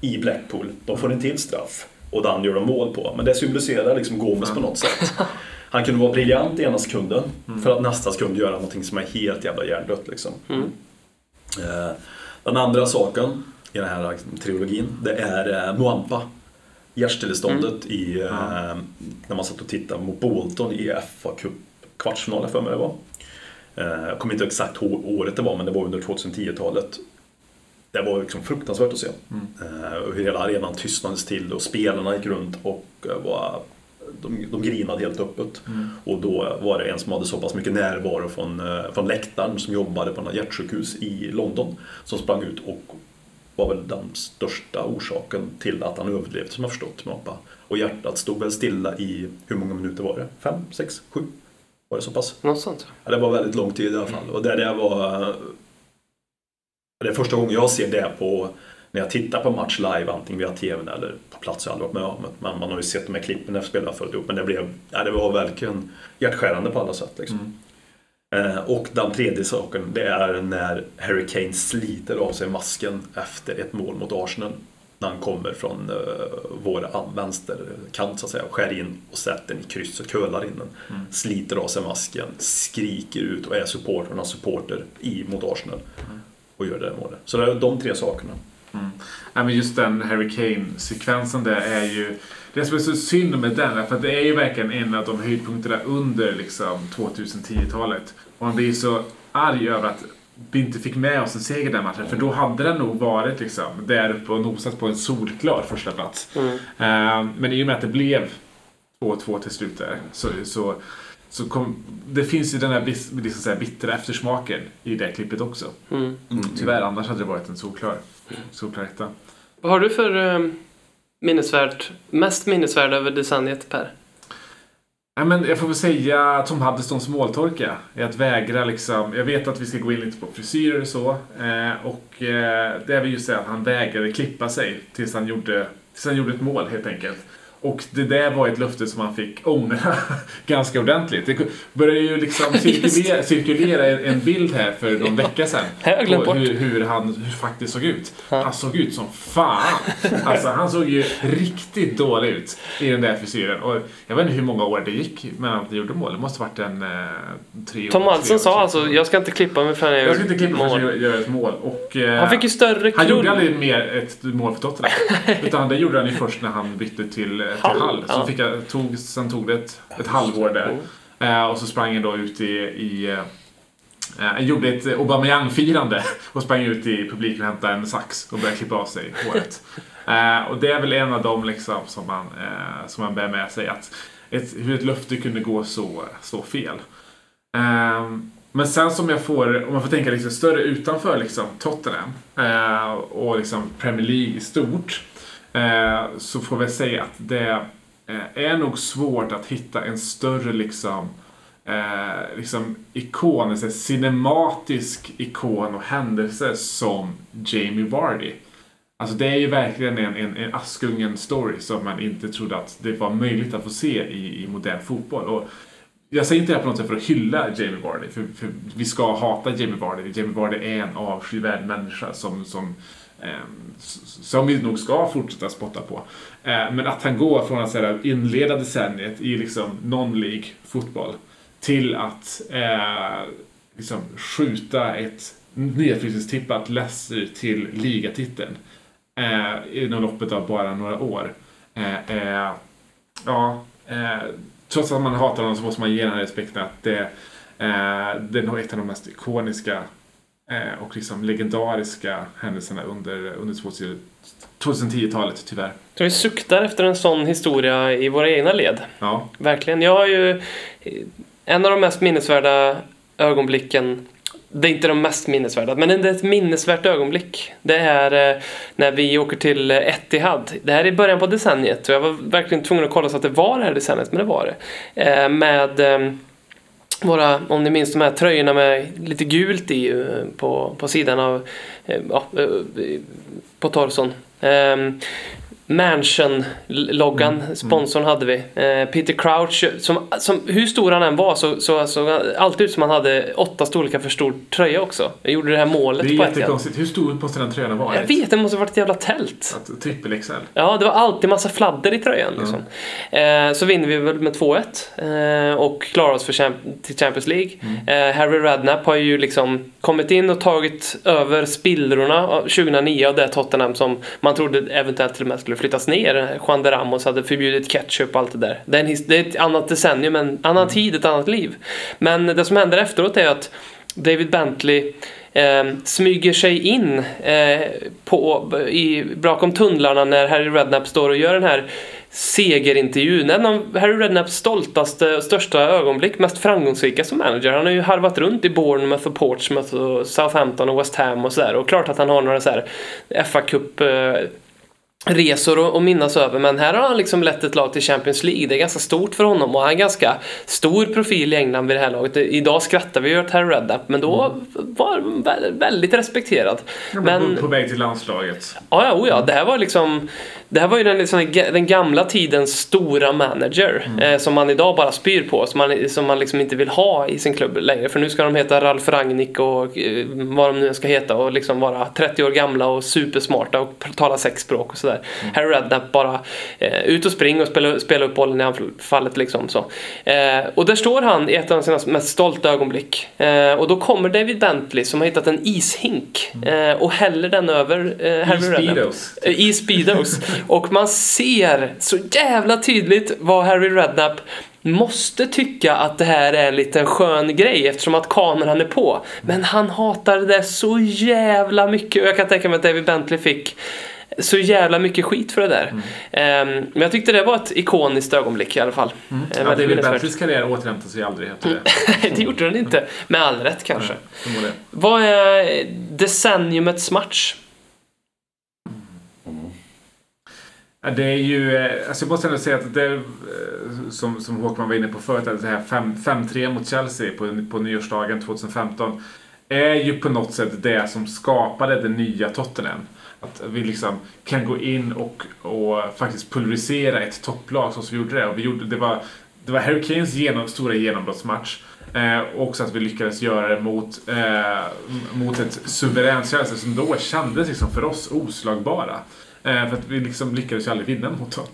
i Blackpool. De får en till straff och den gör de mål på. Men det symboliserar liksom Gomes på något sätt. Han kunde vara briljant ena sekunden för att nästa sekund göra någonting som är helt jävla hjärndött. Liksom. Eh, Den andra saken i den här trilogin, det är eh, Muampa. Hjärtstilleståndet i, eh, när man satt och tittade mot Bolton i FA Cup kvartsfinalen för mig det var. Jag kommer inte exakt året det var, men det var under 2010-talet. Det var liksom fruktansvärt att se. Eh, och Hur hela arenan tystnades till och spelarna gick runt och eh, var, de, de grinade helt öppet. Och då var det en som hade så pass mycket närvaro från, eh, från läktaren som jobbade på något hjärtsjukhus i London som sprang ut och var väl den största orsaken till att han överlevde som jag förstått med APA. Och hjärtat stod väl stilla i, hur många minuter var det? Fem, sex, sju? Var det så pass? Något sånt. Ja, det var väldigt lång tid i alla fall. Och det, det var... Det är första gången jag ser det på när jag tittar på match live, antingen via TVn eller på plats. Jag har aldrig varit med om men man har ju sett de här klippen när spelarna följt upp. Men det, blev, ja, det var verkligen hjärtskärande på alla sätt. Liksom. Eh, och den tredje saken, det är när Harry Kane sliter av sig masken efter ett mål mot Arsenal. När han kommer från uh, vår an- vänsterkant så att säga, och skär in och sätter den i kryss och curlar in den. Sliter av sig masken, skriker ut och är supporternas supporter i mot Arsenal. Och gör det där målet. Så det är de tre sakerna. Ja, men just den Harry Kane-sekvensen där är ju... Det som är så synd med den för att det är ju verkligen en av de höjdpunkterna under liksom 2010-talet. Och man blir så arg över att vi inte fick med oss en seger den matchen. För då hade den nog varit liksom där uppe och nosat på en solklar första plats. Mm. Eh, men i och med att det blev 2-2 till slut där så, så, så kom, det finns ju den här bis- liksom så här bittra eftersmaken i det klippet också. Mm. Tyvärr, annars hade det varit en solklar, solklar etta. Vad har du för eh, minnesvärt, mest minnesvärd över decenniet Per? Nej, men jag får väl säga Tom Huddestons måltorka. Att vägra liksom. Jag vet att vi ska gå in lite på frisyrer och så. Eh, och eh, det är väl just det att han vägrade klippa sig tills han gjorde, tills han gjorde ett mål helt enkelt. Och det där var ett löfte som han fick ångra ganska ordentligt. Det började ju liksom cirkulera, cirkulera en- bild här för någon vecka sedan. Har jag på hur, hur han hur faktiskt såg ut. Han såg ut som fan. Alltså han såg ju riktigt dålig ut i den där frisyren. Och jag vet inte hur många år det gick mellan att han gjorde mål. Det måste varit en eh, tre år. Tom år sa alltså, jag ska inte klippa mig förrän jag Jag ska inte klippa mål. jag gör ett mål. Och, eh, Han fick ju större han gjorde krull. aldrig mer ett mål för Tottenham. Utan det gjorde han ju först när han bytte till, eh, till Hall, Hall. Så ja. fick jag, tog, sen tog det ett, ett halvår där. Eh, och så sprang han då ut i... i eh, han gjorde ett Aubameyang-firande och sprang ut i publiken och hämtade en sax och började klippa av sig håret. Eh, och det är väl en av dem liksom som man, eh, som man bär med sig. Att ett, hur ett löfte kunde gå så, så fel. Ehm, men sen som jag får, om man får tänka liksom större utanför liksom Tottenham eh, och liksom Premier League i stort. Eh, så får vi säga att det eh, är nog svårt att hitta en större liksom eh, liksom ikon, en sån här cinematisk ikon och händelse som Jamie Vardy. Alltså det är ju verkligen en, en, en Askungen-story som man inte trodde att det var möjligt att få se i, i modern fotboll. Och jag säger inte det här på något sätt för att hylla Jamie Vardy, för, för vi ska hata Jamie Vardy. Jamie Vardy är en avskyvärd människa som, som, eh, Ehm, som vi nog ska fortsätta spotta på. Eh, men att han går från att säga, inleda decenniet i liksom non-League fotboll till att eh, liksom skjuta ett nedflyttningstippat Leicester till ligatiteln eh, inom loppet av bara några år. Eh, eh, ja, eh, trots att man hatar honom så måste man ge den respekten att det, eh, det är nog ett av de mest ikoniska och liksom legendariska händelserna under, under 2010-talet tyvärr. Jag tror vi suktar efter en sån historia i våra egna led. Ja. Verkligen. Jag har ju en av de mest minnesvärda ögonblicken det är inte de mest minnesvärda, men det är ett minnesvärt ögonblick. Det är eh, när vi åker till Etihad. Det här är i början på decenniet och jag var verkligen tvungen att kolla så att det var det här decenniet, men det var det. Eh, med eh, våra, om ni minns de här tröjorna med lite gult i eh, på, på sidan av, eh, ja, eh, på torson. Ehm, Mansion-loggan, mm. sponsorn hade vi. Eh, Peter Crouch, som, som, hur stor han än var så såg så, alltid ut som han hade åtta storlekar för stor tröja också. Jag gjorde det här målet Det är på jättekonstigt. Hur stor måste den tröjan ha varit? Jag vet, det måste ha varit ett jävla tält. Trippel XL. Ja, det var alltid massa fladder i tröjan. Liksom. Eh, så vinner vi väl med 2-1 eh, och klarar oss för champ- till Champions League. Eh, Harry Redknapp har ju liksom kommit in och tagit över spillrorna av 2009 av det Tottenham som man trodde eventuellt till och med skulle flyttas ner. Juan de Ramos hade förbjudit ketchup och allt det där. Det är, en det är ett annat decennium, en annan tid, ett annat liv. Men det som händer efteråt är att David Bentley eh, smyger sig in eh, på, i, bakom tunnlarna när Harry Redknapp står och gör den här segerintervjun. En av Harry Redknapps stoltaste och största ögonblick, mest framgångsrika som manager. Han har ju harvat runt i Bournemouth och Portsmouth och Southampton och West Ham och sådär. Och klart att han har några så här fa Cup eh, resor att- minnas över men här har han liksom lett ett lag till Champions League. Det är ganska stort för honom och han är en ganska stor profil i England vid det här laget. Idag skrattar vi åt Harry Redknapp men då var han vä- väldigt respekterad. Men, På, på väg till landslaget. ja, ja, oh ja, det här var liksom det här var ju den, liksom, den gamla tidens stora manager eh, som man idag bara spyr på, som man, som man liksom inte vill ha i sin klubb längre. För nu ska de heta Ralf Rangnick och eh, vad de nu ska heta och liksom vara 30 år gamla och supersmarta och tala sex språk och sådär. Harry Redknapp bara eh, ut och spring och spela, spela upp bollen i anfallet liksom så. Eh, och där står han i ett av sina mest stolta ögonblick. Eh, och då kommer David Bentley som har hittat en ishink eh, och häller den över Harry Redknapp. Speedos. Eh, I Speedos. Och man ser så jävla tydligt vad Harry Redknapp måste tycka att det här är en liten skön grej eftersom att kameran är på. Men han hatar det så jävla mycket och jag kan tänka mig att David Bentley fick så jävla mycket skit för det där. Ehm, men jag tyckte det var ett ikoniskt ögonblick i alla fall. Eh, Ja, väldigt David. Bentleys karriär återhämtar sig aldrig efter det. det gjorde den inte. Med all rätt kanske. Förmodligen. Vad är decenniumets match? Ja, det är ju, eh, alltså jag måste ändå säga att det är, som, som Håkman var inne på förut, att det här 5-3 mot Chelsea på, på nyårsdagen 2015 är ju på något sätt det som skapade det nya Tottenham. Att vi liksom kan gå in och, och faktiskt pulverisera ett topplag så som vi gjorde det. Och vi gjorde, det, var, det var Harry Kanes genom, stora genombrottsmatch. Eh, också att vi lyckades göra det mot, eh, mot ett suveränt Chelsea som då kändes liksom för oss oslagbara. Eh, för att vi liksom lyckades ju aldrig vinna mot dem.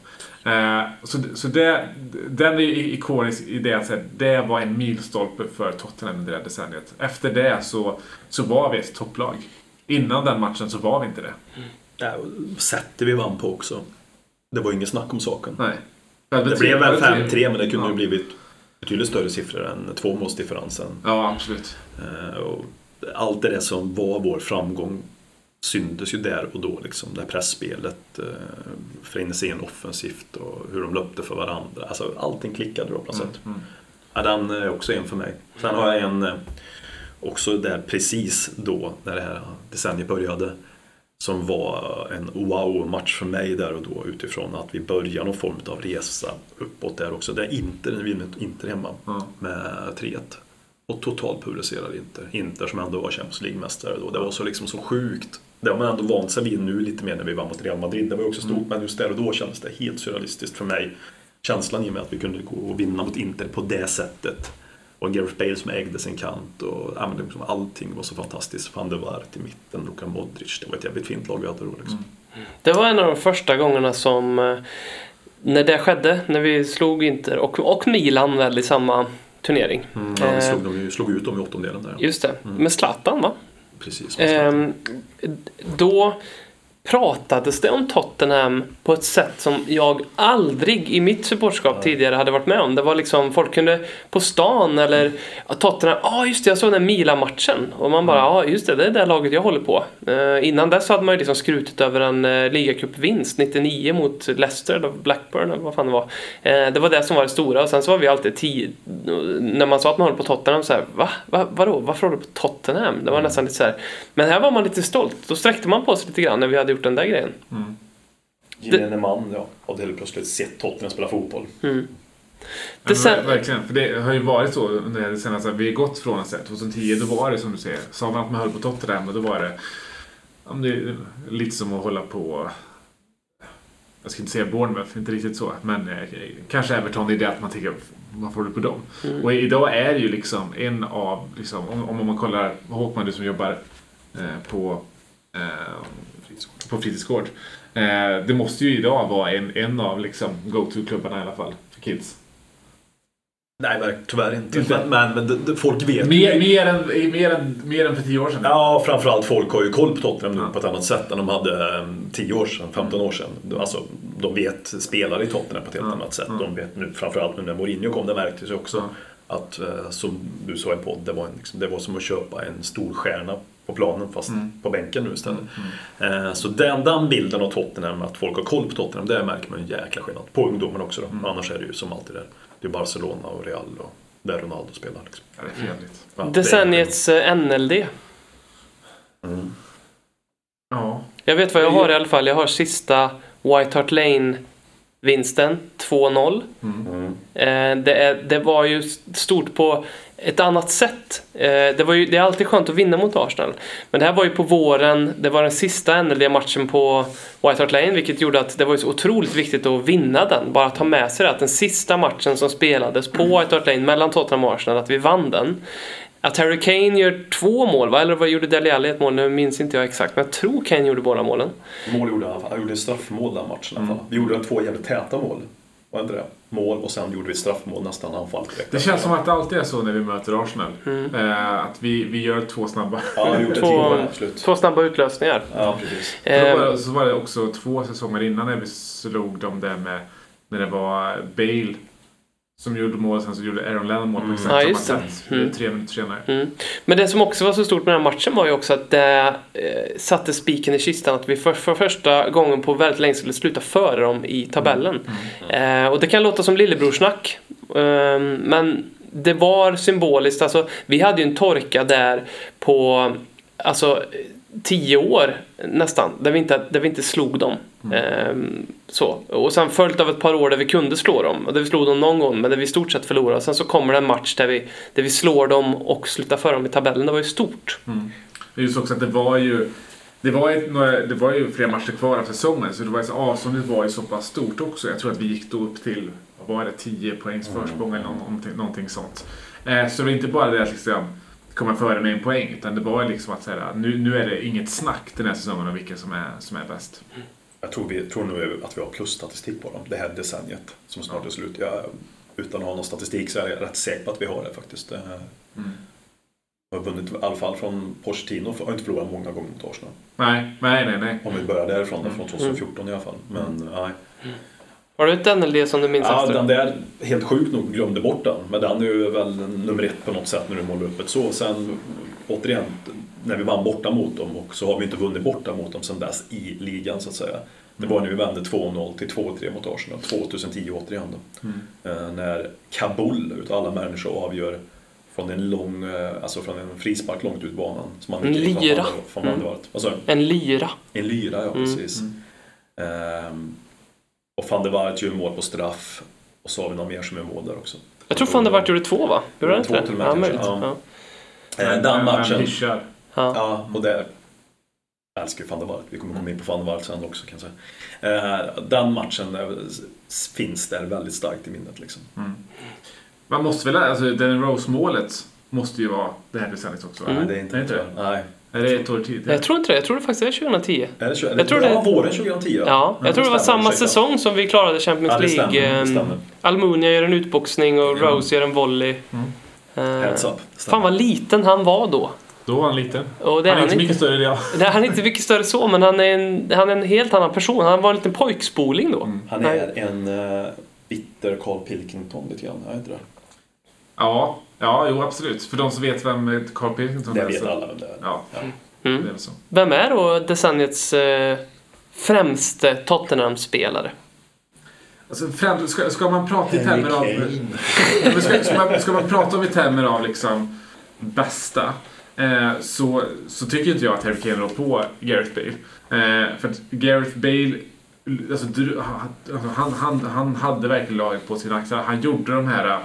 Eh, så så det, den är ju ikonisk i det att säga, det var en milstolpe för Tottenham under det decenniet. Efter det så, så var vi ett topplag. Innan den matchen så var vi inte det. Och sättet vi vann på också. Det var inget snack om saken. Nej. Det blev väl Tre- 5-3 men det kunde ja. ju blivit betydligt större siffror än tvåmålsdifferensen. Ja, absolut. Eh, och Allt det där som var vår framgång syntes ju där och då. Liksom. Det här pressspelet, eh, frenesin offensivt och hur de löpte för varandra. Alltså, allting klickade då på något sätt. Mm. Ja, den är också en för mig. Sen har jag en eh, också där precis då när det här decenniet började. som var en wow-match för mig där och då utifrån att vi börjar någon form av resa uppåt där också. Där Inter, vi vinner Inter hemma Ja. med 3-1. Och totalt pulveriserar Inter. Inter som ändå var Champions League-mästare då. Det var så, liksom så sjukt. Det har man ändå vant sig vid nu lite mer när vi vann mot Real Madrid. Det var ju också stort, men just där och då kändes det helt surrealistiskt för mig. Känslan i och med att vi kunde gå och vinna mot Inter på det sättet. Och Gareth Bale som ägde sin kant och ja, men det liksom, allting var så fantastiskt. Van der Waart i mitten, Luka Modric. Det var ett jävligt fint lag vi hade då liksom. Det var en av de första gångerna som eh, när det skedde, när vi slog Inter och, och Milan väl i samma turnering. Mm, ja, vi Eh, slog, vi slog ut dem i åttondelen där. Just det, med Zlatan va? Precis. Ehm, då pratades det om Tottenham på ett sätt som jag aldrig i mitt supportskap tidigare hade varit med om. Det var liksom, folk kunde på stan eller ja, Tottenham, ja ah, just det, jag såg den Milan-matchen. Och man bara, ja ah, just det, det är det laget jag håller på. Eh, innan dess hade man ju liksom skrutit över en uh, ligacupvinst 99 mot Leicester eller Blackburn eller vad fan det var. Eh, det var det som var det stora och sen så var vi alltid tio, när man sa att man håller på Tottenham så här, va? va? Vadå? Varför håller du på Tottenham? Det var nästan lite så här. Men här var man lite stolt. Då sträckte man på sig lite grann när vi hade gjort den där grejen. Gemene man, ja. Hade helt plötsligt sett Tottenham spela fotboll. Det Men sen, ver- Verkligen, för det har ju varit så under det senaste, vi har gått från att säga 2010, då var det som du säger, sa man att man höll på Tottenham och då var det, ja, det är lite som att hålla på, jag ska inte säga Bournemouth, inte riktigt så, men eh, kanske Everton, det är det att man tänker, varför håller du på dem? Och idag är det ju liksom en av, liksom, om, om man kollar, Håkman du som jobbar eh, på, eh, på fritidsgård, eh, det måste ju idag vara en, en av liksom go-to-klubbarna i alla fall, för kids. Nej, tyvärr inte. Inte? Men, men, men folk vet Mer, mer, än, mer, än, mer än för tio år sedan. Ja, framförallt folk har ju koll på Tottenham nu Ja. på ett annat sätt än de hade eh, 10 år sedan, 15 år sedan. Alltså, de vet spelare i Tottenham på ett helt Ja. annat sätt. De vet nu, framförallt nu när Mourinho kom, det märktes ju också. Ja. Att, eh, som du sa i en podd, det var, en, liksom, det var som att köpa en stor stjärna på planen fast Mm. på bänken nu istället. Eh, Så den, den bilden av Tottenham, att folk har koll på Tottenham, det märker man en jäkla skillnad. På ungdomen också då. Annars är det ju som alltid där. Det är Barcelona och Real och där Ronaldo spelar. Liksom. Ja, det är. Ja, det är- decenniets eh, NLD. Mm. Ja. Jag vet vad jag har i alla fall. Jag har sista White Hart Lane-vinsten, 2-0. Mm. Eh, det, det var ju stort på ett annat sätt. Eh, det, var ju, det är alltid skönt att vinna mot Arsenal. Men det här var ju på våren, det var den sista NLD-matchen på White Hart Lane, vilket gjorde att det var ju så otroligt viktigt att vinna den. Bara ta med sig det, att den sista matchen som spelades på White Hart Lane mellan Tottenham och Arsenal, att vi vann den. Att Harry Kane gör två mål, va? eller vad gjorde Dele Alli ett mål? Nu minns inte jag exakt, men jag tror Kane gjorde båda målen. Mål gjorde han, han gjorde straffmål den matchen i alla fall. Vi gjorde två jävligt täta mål. Inte det? Mål och sen gjorde vi straffmål nästan anfall direkt. Det känns som att det alltid är så när vi möter Arsenal. Eh, att vi, vi gör två snabba. Ja, Två-. Två snabba utlösningar. Ja, precis. Eh, var, så var det också två säsonger innan när vi slog dem där med när det var Bale som gjorde mål sen så gjorde Aaron Lennon mål på exakt Ja, samma det. sätt. Mm. Tre minuter senare. Mm. Men det som också var så stort med den här matchen var ju också att det eh, satte spiken i kistan att vi för, för första gången på väldigt länge skulle sluta före dem i tabellen. Eh, och det kan låta som lillebrorsnack. Eh, men det var symboliskt. Alltså, vi hade ju en torka där på alltså, tio år nästan, där vi inte, där vi inte slog dem. Ehm, så. Och sen följt av ett par år där vi kunde slå dem. Och där vi slog dem någon gång, men där vi i stort sett förlorade. Och sen så kommer det en match där vi, där vi slår dem och slutar före dem i tabellen. Det var ju stort. Just också att det var ju det var, ju några, det var ju flera matcher kvar av säsongen så det var ju så, avståndet var ju så pass stort också. Jag tror att vi gick då upp till, vad var det, 10 poängs försprång eller någonting, någonting sånt. Eh, så det var inte bara det att liksom komma före med en poäng utan det var liksom att säga nu, nu är det inget snack den här säsongen om vilka som är, som är bäst. Jag tror, vi, tror nog att vi har plusstatistik på dem det här decenniet som snart är slut. Jag, utan att ha någon statistik så är jag rätt säker på att vi har det faktiskt. Eh, Mm. Vi har vunnit i alla fall från Pochettino, har inte förlorat många gånger mot Arsenal. Nej, nej, nej. nej. Om vi börjar därifrån, från 2014 i alla fall. Men nej. Har du ett NLD som du minns Ja, extra? den där, helt sjukt nog, glömde bort den. Men den är ju väl nummer ett på något sätt när du målar upp ett så. Sen återigen, när vi vann borta mot dem och så har vi inte vunnit borta mot dem sedan dess i ligan så att säga. Det var när vi vände 2-0 till 2-3 mot Arsenal, 2010 återigen då. Eh, när Kabul utav alla människor avgör från en lång, eh, alltså från en frispark långt ut banan. Som han En lyra. Sa du? En lyra. En lyra, ja Mm. precis. Ehm, och van der Waart gör mål på straff. Och så har vi någon mer som gör mål där också. Jag tror fan det vart gjorde två va? Gjorde han Två inte till det? och med Ja, kanske, möjligt. ja. Ja. Eh, den matchen. Ja. Ja, och det jag älskar ju van der Waart. Vi kommer komma in på van der Waart sen också kan jag säga. Eh, den matchen eh, finns där väldigt starkt i minnet liksom. Man måste väl, alltså den Rose-målet måste ju vara det här decenniet också. Mm. Nej, det är inte Är det inte det. Nej. Är det ett år tidigare? Jag tror inte det. Jag tror det faktiskt är 2010. Är det, 20, Jag tror det- det var våren 2010. Ja, jag tror det var samma säsong som vi klarade Champions Ja, det stämmer, League. Ehm, stämmer. Almunia gör en utboxning och. Rose gör en volley. Eh, Heads up. Fan vad liten han var då. Då var han liten. Och det är han är han inte mycket större än jag. Nej, han är inte mycket större så, men han är en, han är en helt annan person. Han var en liten pojkspoling då. Han Nej. är en uh, bitter Carl Pilkington lite grann, är inte det? Ja, ja, jo absolut. För de som vet vem Carl Pilkington Det är. vet så- alla vem det är. Ja, Mm. det är så. Vem är då decenniets eh, främste Tottenham-spelare? Alltså, främst, ska, ska man prata i termer av... Ska, ska, man, ska man prata om i termer av liksom bästa eh, så, så tycker inte jag att Harry Kane rår på Gareth Bale. Eh, för att Gareth Bale, alltså, du, alltså, han, han, han hade verkligen laget på sina axlar. Han gjorde de här...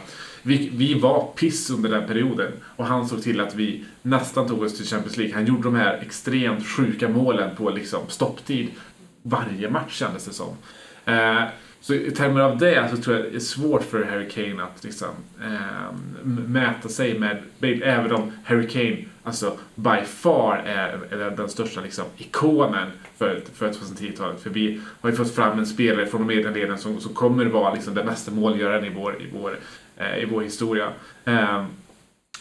Vi, vi var piss under den perioden och han såg till att vi nästan tog oss till Champions League. Han gjorde de här extremt sjuka målen på liksom stopptid varje match kändes det som. Eh, så i termer av det så tror jag det är svårt för Harry Kane att liksom, eh, mäta sig med Bale. Även om Harry Kane alltså by far är, är den största liksom, ikonen för, för 2010-talet. För vi har ju fått fram en spelare från de medelleden som, som kommer vara liksom, den mesta målgöraren i vår, i vår, eh, i vår historia. Eh,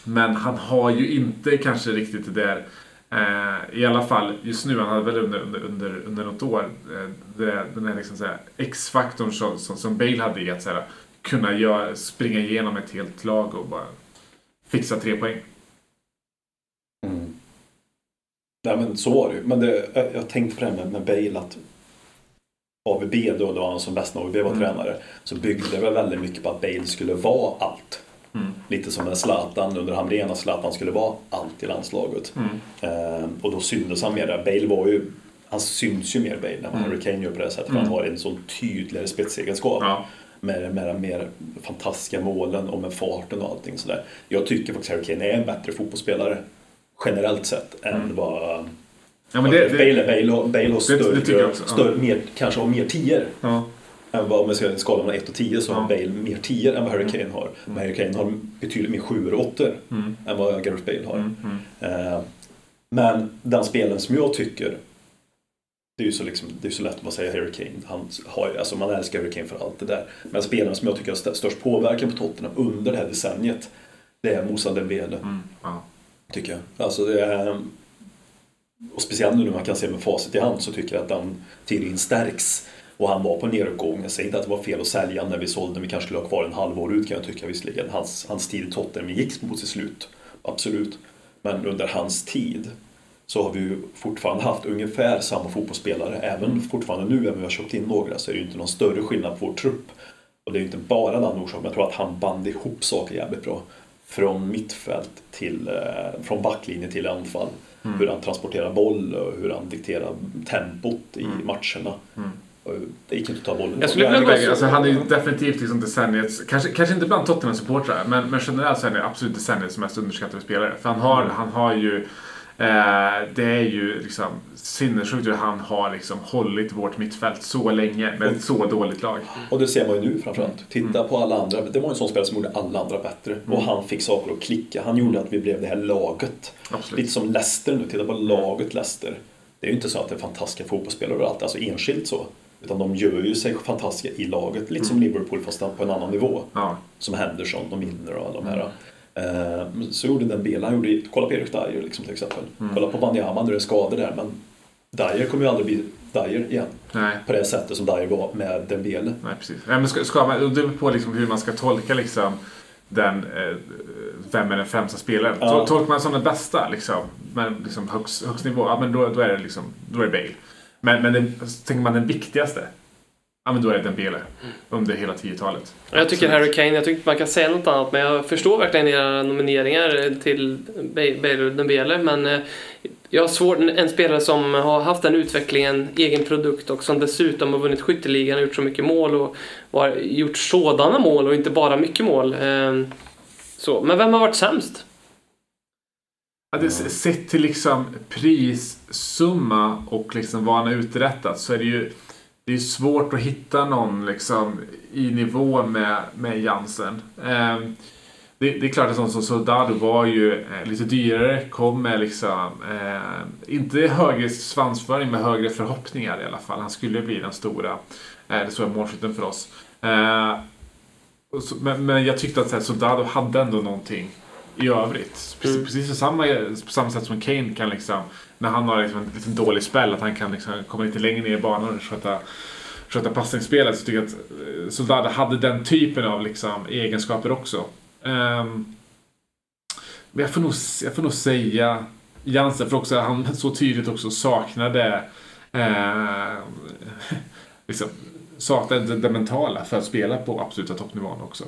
men han har ju inte kanske riktigt det där Eh, I alla fall just nu, han hade väl under, under, under, under något år eh, det, den här liksom X-faktorn som, som, som Bale hade i att så här, kunna göra, springa igenom ett helt lag och bara fixa tre poäng. Mm. Nej men så var det ju. Men det, jag, jag tänkte på det här med, med Bale att AVB då, då han som bäst när AVB var Mm. tränare, så byggde det väl väldigt mycket på att Bale skulle vara allt. Mm. Lite som en Zlatan under Hamrén, att Zlatan skulle vara allt i landslaget. Mm. Eh, och då syntes han mer där. Bale var ju, han syns ju mer Bale än vad Mm. Harry Kane gör på det sättet. För Mm. han har en sån tydligare spetsegenskap. Ja. Med, med de mer fantastiska målen och med farten och allting sådär. Jag tycker faktiskt Harry Kane är en bättre fotbollsspelare generellt sett än Mm. vad Ja, men det, Bale, det, Bale, har- Bale har det större, tycker jag också, ja. större mer, kanske har mer tior ja. än vad, om man ska skala mellan 1 och 10 så har. Bale mer 10 än vad Harry Kane har. Men Harry Kane har betydligt mer 7 och 8 Mm. än vad Gareth Bale har. Mm. Mm. Eh, men den spelen som jag tycker det är ju så, liksom, det är så lätt att säga Harry Kane. Han har, alltså man älskar Harry Kane för allt det där. Men spelaren som jag tycker har st- störst påverkan på Tottenham under det här decenniet det är Moussa Dembele. Mm. Ja. Tycker jag. Alltså det är, och speciellt nu när man kan se med facit i hand så tycker jag att den teorin stärks. Och han var på nedåtgång. Jag säger inte att det var fel att sälja när vi sålde. Vi kanske skulle ha kvar en halvår ut kan jag tycka visserligen. Hans, hans tid i Tottenham gick mot sitt slut. Absolut. Men under hans tid så har vi ju fortfarande haft ungefär samma fotbollsspelare. Även fortfarande nu, även om vi har köpt in några, så är det ju inte någon större skillnad på vår trupp. Och det är ju inte bara den orsaken, men jag tror att han band ihop saker jävligt bra. Från mittfält till, eh, från backlinje till anfall. Hur han transporterar boll och hur han dikterar tempot i matcherna. Och Det gick inte att ta bollen. Jag skulle vilja gå alltså, han är ju definitivt liksom decenniets, kanske, kanske inte bland Tottenham-supportrar, men, men generellt så är han absolut decenniets mest underskattade spelare. För han har, han har ju, eh, det är ju liksom sinnessjukt hur han har liksom hållit vårt mittfält så länge med ett så dåligt lag. Och det ser man ju nu framförallt. Titta på alla andra. Det var en sån spelare som gjorde alla andra bättre. Och han fick saker att klicka. Han gjorde att vi blev det här laget. Absolut. Lite som Leicester nu. Titta på laget Leicester. Det är ju inte så att det är fantastiska fotbollsspelare överallt, alltså enskilt så. Utan de gör ju sig fantastiska i laget. Lite som Liverpool fast på en annan nivå. Ja. Som Henderson och Milner och alla de här. Eh, Så gjorde den Bela, han gjorde, kolla på Erik Dyer liksom, till exempel. Kolla på Wanyama det är skador där. Men Dyer kommer ju aldrig bli Dyer igen. Nej. På det sättet som Dyer var med Dembele. Nej, precis. Nej, men ska, ska man, det beror på liksom hur man ska tolka liksom den, eh, vem är den främsta spelaren. Ja. Tol- Tolkar man som den bästa, liksom, men liksom högst, högst nivå, ja, men då, då är det liksom, då är det Bale. Men, men den, tänker man den viktigaste, Ja, men då är det Dembele. Under hela 10-talet. Jag tycker Harry Kane, jag tycker man kan säga något annat, men jag förstår verkligen era nomineringar till Bale och Dembele, men eh, jag har svårt, en spelare som har haft den utvecklingen, egen produkt och som dessutom har vunnit skytteligan och gjort så mycket mål och, och har gjort sådana mål och inte bara mycket mål. Eh, Så. Men vem har varit sämst? Ja, sett till liksom prissumma och liksom vad han har uträttat så är det ju det är svårt att hitta någon liksom i nivå med, med Jansen. Eh, det, det, är klart att sånt som Soldado var ju eh, lite dyrare, kom med liksom eh, inte högre svansföring men högre förhoppningar i alla fall. Han skulle bli den stora, eh, det stora målskytten för oss. Eh, så, men, men, jag tyckte att så här, Soldado hade ändå någonting i övrigt. Precis, mm. precis på, samma, på samma sätt som Kane kan liksom, när han har liksom en liten dålig spel, att han kan liksom komma lite längre ner i banan och sköta, sköta passningsspelet. Så tycker jag att eh, Soldado hade den typen av liksom, egenskaper också. Um, men jag får, nog, jag får nog säga Jansen, för också han så tydligt också saknade eh, liksom, saknade det mentala för att spela på absoluta toppnivån också.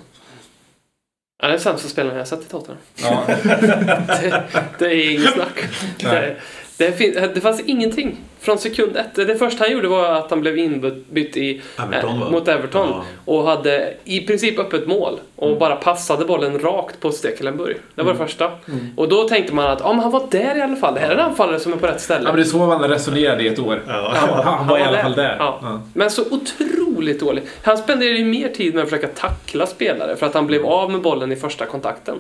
Ja, det är sämsta spelaren jag sett i Tottenham. Ja. det, det, är inget snack. Det, det, det fanns ingenting från sekund ett. Det första han gjorde var att han blev inbytt i, Everton, äh, mot Everton ja. och hade i princip öppet mål och mm. bara passade bollen rakt på Stekelenburg. Det var mm. det första. Mm. Och då tänkte man att ah, men han var där i alla fall. Det här är en anfallare som är på rätt ställe. Ja, men det är så man resonerade i ett år. Ja. Han, han, han, var i alla fall där. Ja. Men så otroligt dålig. Han spenderade ju mer tid med att försöka tackla spelare för att han blev av med bollen i första kontakten.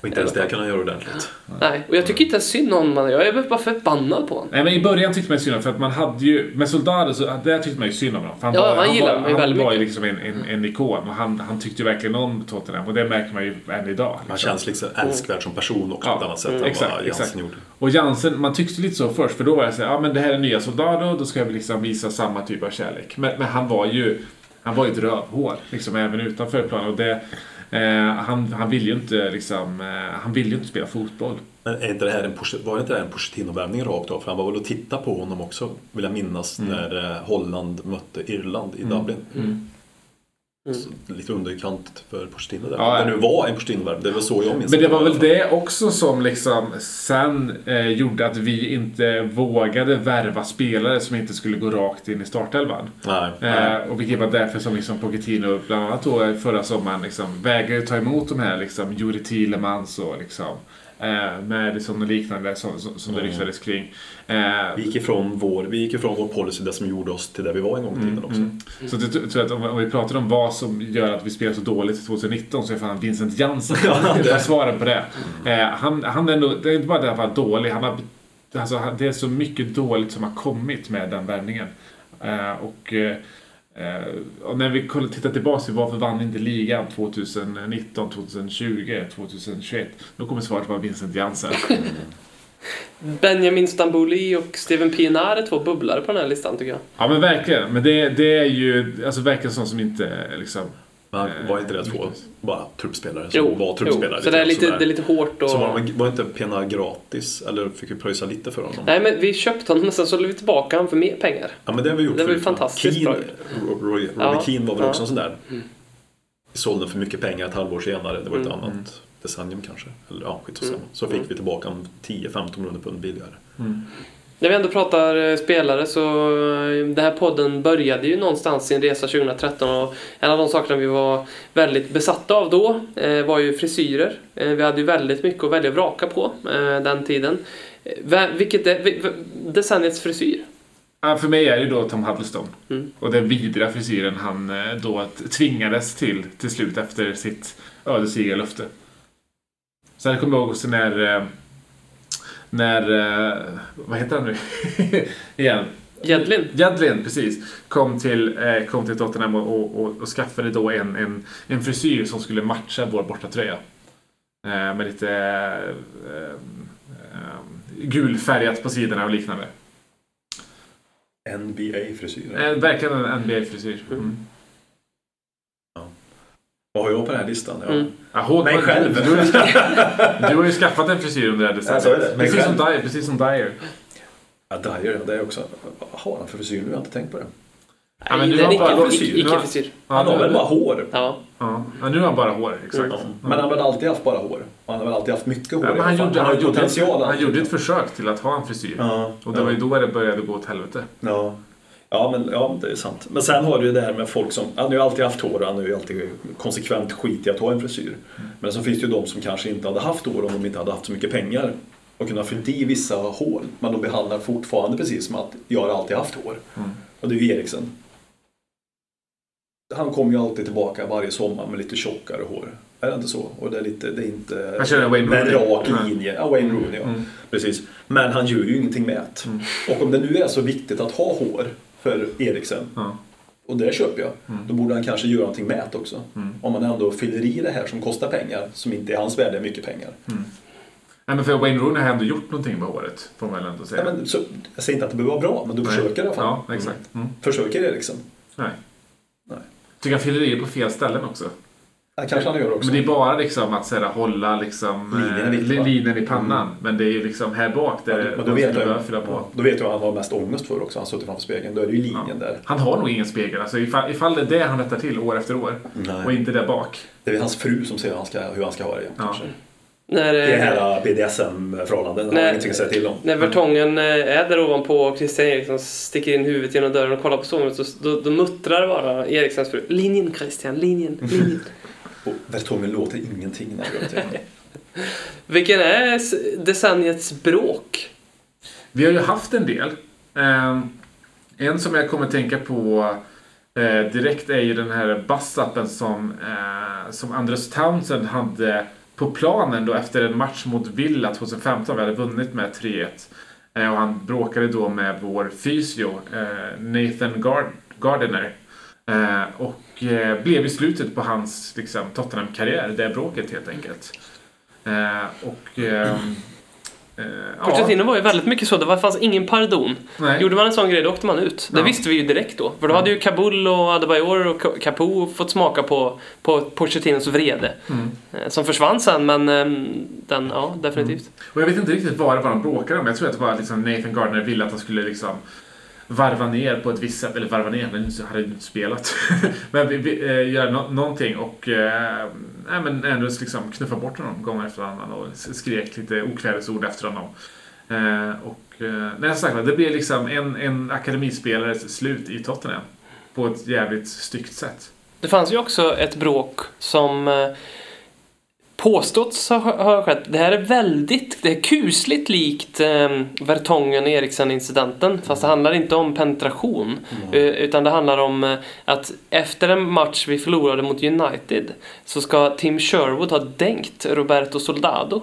Och inte ens det kan han göra ordentligt. Nej, och jag tycker inte synd om honom. Jag är bara förbannad på honom. Nej, men i början tyckte man synd om för att man hade ju... Med Soldado så där tyckte man ju synd om honom. han ja, var, han gillade mig väldigt mycket. Han var ju liksom en, en, en ikon och han, han tyckte ju verkligen om Tottenham och det märker man ju än idag. Liksom. Han känns liksom älskvärd som person också ja, på ett annat sätt mm, än exakt, vad Jansen exakt. gjorde. Och Jansen, man tyckte lite så först för då var jag såhär, ja men det här är nya Soldado, då ska vi liksom visa samma typ av kärlek. Men, men han var ju han var ju ett rövhål, liksom även utanför planen. Och det, han, han vill ju inte liksom, eh, han vill ju inte spela fotboll. Men är inte det här en, var inte det här en Pochettino-värvning rakt av? För han var väl och titta på honom också, vill jag minnas, mm. när eh, Holland mötte Irland i mm. Dublin. Mm. Mm. Lite underkant för Pochettino där. Ja, det nu var en Pochettino-värv, det var så jag minns Men det var väl det också som liksom sen eh, gjorde att vi inte vågade värva spelare som inte skulle gå rakt in i startelvan. Nej, eh, och vilket var därför som liksom Pochettino bland annat då förra sommaren liksom vägrade ta emot de här liksom Juri Thielemans och liksom med liksom liknande som, som, det ryktades kring. Eh, vi, gick ifrån vår, vi gick ifrån vår policy, det som gjorde oss till där vi var en gång i tiden mm, också. Mm. Så det, tror att om, om vi pratar om vad som gör att vi spelar så dåligt 2019 så är fan Vincent Jansen svaren på det. Eh, han, han är nog, det är inte bara det att han var dålig, han har, alltså, det är så mycket dåligt som har kommit med den värvningen. Eh, och eh, Eh, och när vi tittar tillbaka till varför vann inte ligan 2019, 2020, 2021? Då kommer svaret vara Vincent Jansen. Benjamin Stambouli och Steven Pienaar är två bubblare på den här listan tycker jag. Ja men verkligen. Men det, det är ju alltså, verkligen sånt som inte liksom men var inte det två bara truppspelare som jo, var truppspelare? Jo, så det är, lite, det är lite hårt och... Så var, var inte Pena gratis? Eller fick vi pröjsa lite för honom? Nej, men vi köpte honom och sen sålde vi tillbaka honom för mer pengar. Ja, men det har vi gjort Det var ju fantastiskt Keen, bra Roy, Roy ja, Keane var väl ja. också en sån där. Mm. Sålde för mycket pengar ett halvår senare. Det var ett mm. annat decennium kanske. Eller ja, skit och mm. Så fick vi tillbaka 10-15 miljoner pund billigare. Mm. När vi ändå pratar eh, spelare så eh, den här podden började ju någonstans sin resa 2013 och en av de sakerna vi var väldigt besatta av då eh, var ju frisyrer. Vi hade ju väldigt mycket att välja och vraka på den tiden. Vilket är decenniets frisyr? För mig är det då Tom Huddleston. Mm. Och den vidriga frisyren han då tvingades till till slut efter sitt ödesdigra löfte. Sen kommer jag ihåg också när när, eh, vad heter han nu igen? Jedlin. Jedlin, precis. Kom till, eh, kom till Tottenham och, och, och, skaffade då en, en, en frisyr som skulle matcha vår bortatröja. Eh, med lite eh, eh, gulfärgat på sidorna och liknande. NBA-frisyr? Eh, verkligen en NBA-frisyr. Mm. Vad har jag på den här listan? Ja. Mm. Ja, Mig själv. Du, du, du, har ju skaffat en frisyr under det här decenniet. Precis, som Dyer, precis som Dyer. Ja, Dyer, det är också... Vad har han för frisyr nu? Jag har inte tänkt på det. Ja, men nu Nej, har bara frisyr. Icke-frisyr. Ja, Han har väl bara hår. Ja. Ja, ja, nu har han bara hår, exakt. Ja. Men han har väl alltid haft bara hår. Och han har väl alltid haft mycket hår Ja, men han gjorde, har han, ju gjorde, potential. han gjorde ett försök till att ha en frisyr. Ja, Och det ja. var ju då det började gå åt helvete. Ja. Ja, men ja, det är sant. Men sen har du ju det här med folk som, han har ju alltid haft hår och han har ju alltid konsekvent skit i att ha en frisyr. Men så finns det ju de som kanske inte hade haft hår om de inte hade haft så mycket pengar och kunnat fyllt i vissa hål. Men de behandlar fortfarande precis som att jag har alltid haft hår. Och det är ju Eriksen. Han kommer ju alltid tillbaka varje sommar med lite tjockare hår. Är det inte så? Och det är lite, det är inte... Han kör en Wayne med en Rooney. rak linje. Ja, Wayne Rooney ja. Mm. Precis. Men han gör ju ingenting med det. Och om det nu är så viktigt att ha hår för Eriksen Ja. och det köper jag. Då borde han kanske göra någonting med det också. Mm. Om man ändå fyller i det här som kostar pengar, som inte är hans värde är mycket pengar. Nej, men för Wayne Rooney har ändå gjort någonting med håret, får man väl ändå säga. Ja, men, så, jag säger inte att det behöver vara bra, men du Nej. försöker i alla fall. Ja, exakt. Mm. Försöker Eriksen. Nej. Nej. Tycker han fyller i på fel ställen också. Det kanske han gör också. Men det är bara liksom att såhär, hålla liksom, Linjen i eh, i pannan. Men det är ju liksom här bak där Ja, men då vet jag, fylla på. då vet jag att han har mest ångest för också. Han suttit framför spegeln. Då är det ju linjen där. Han har nog ingen spegel. Alltså, ifall, ifall det är det han rättar till år efter år Nej. och inte där bak. Det är hans fru som säger hur han ska, hur han ska ha det. Ja. Kanske. När, Det eh, här BDSM-förhållanden har Nej. han ingenting att säga till om. när Vertongen eh, är där ovanpå och Christian Eriksson sticker in huvudet genom dörren och kollar på sovrummet så då, då muttrar bara Erikssons fru. Linjen Christian, linjen, linjen. Och Vertongen låter ingenting när han. Vilken är decenniets bråk? Vi har ju haft en del. Eh, en som jag kommer tänka på eh, direkt är ju den här bussappen som, eh, som Andres Townsend hade på planen då efter en match mot Villa 2015. Vi hade vunnit med 3-1. Eh, och han bråkade då med vår fysio Nathan Gard- Gardiner. Eh, och eh, blev i slutet på hans liksom, Tottenham-karriär, det bråket helt enkelt. Eh, och... ehm, eh, ja. Pochettino var ju väldigt mycket så. Det fanns ingen pardon. Nej. Gjorde man en sån grej, då åkte man ut. Det Ja. visste vi ju direkt då. För då hade ju Kabul och Adebayor och Capo fått smaka på, på Pochettinos vrede. Mm. Eh, Som försvann sen, men ehm, den, ja, definitivt. Och jag vet inte riktigt vad det var de bråkade om. Jag tror att det var liksom Nathan Gardner ville att han skulle liksom varva ner på ett visst sätt. Eller varva ner, han hade ju inte spelat. men vi, vi, äh, göra no någonting och äh, nej, men ändå liksom knuffa bort honom gång efter annan och skrek lite okvädesord efter honom. Äh, och eh, nej, som sagt, det blev liksom en, en akademispelares slut i Tottenham. På ett jävligt styggt sätt. Det fanns ju också ett bråk som påståtts ha, ha skett. Det här är väldigt, det är kusligt likt eh, Vertongen och Eriksen-incidenten. Fast det handlar inte om penetration. eh, Utan det handlar om eh, att efter en match vi förlorade mot United så ska Tim Sherwood ha dänkt Roberto Soldado.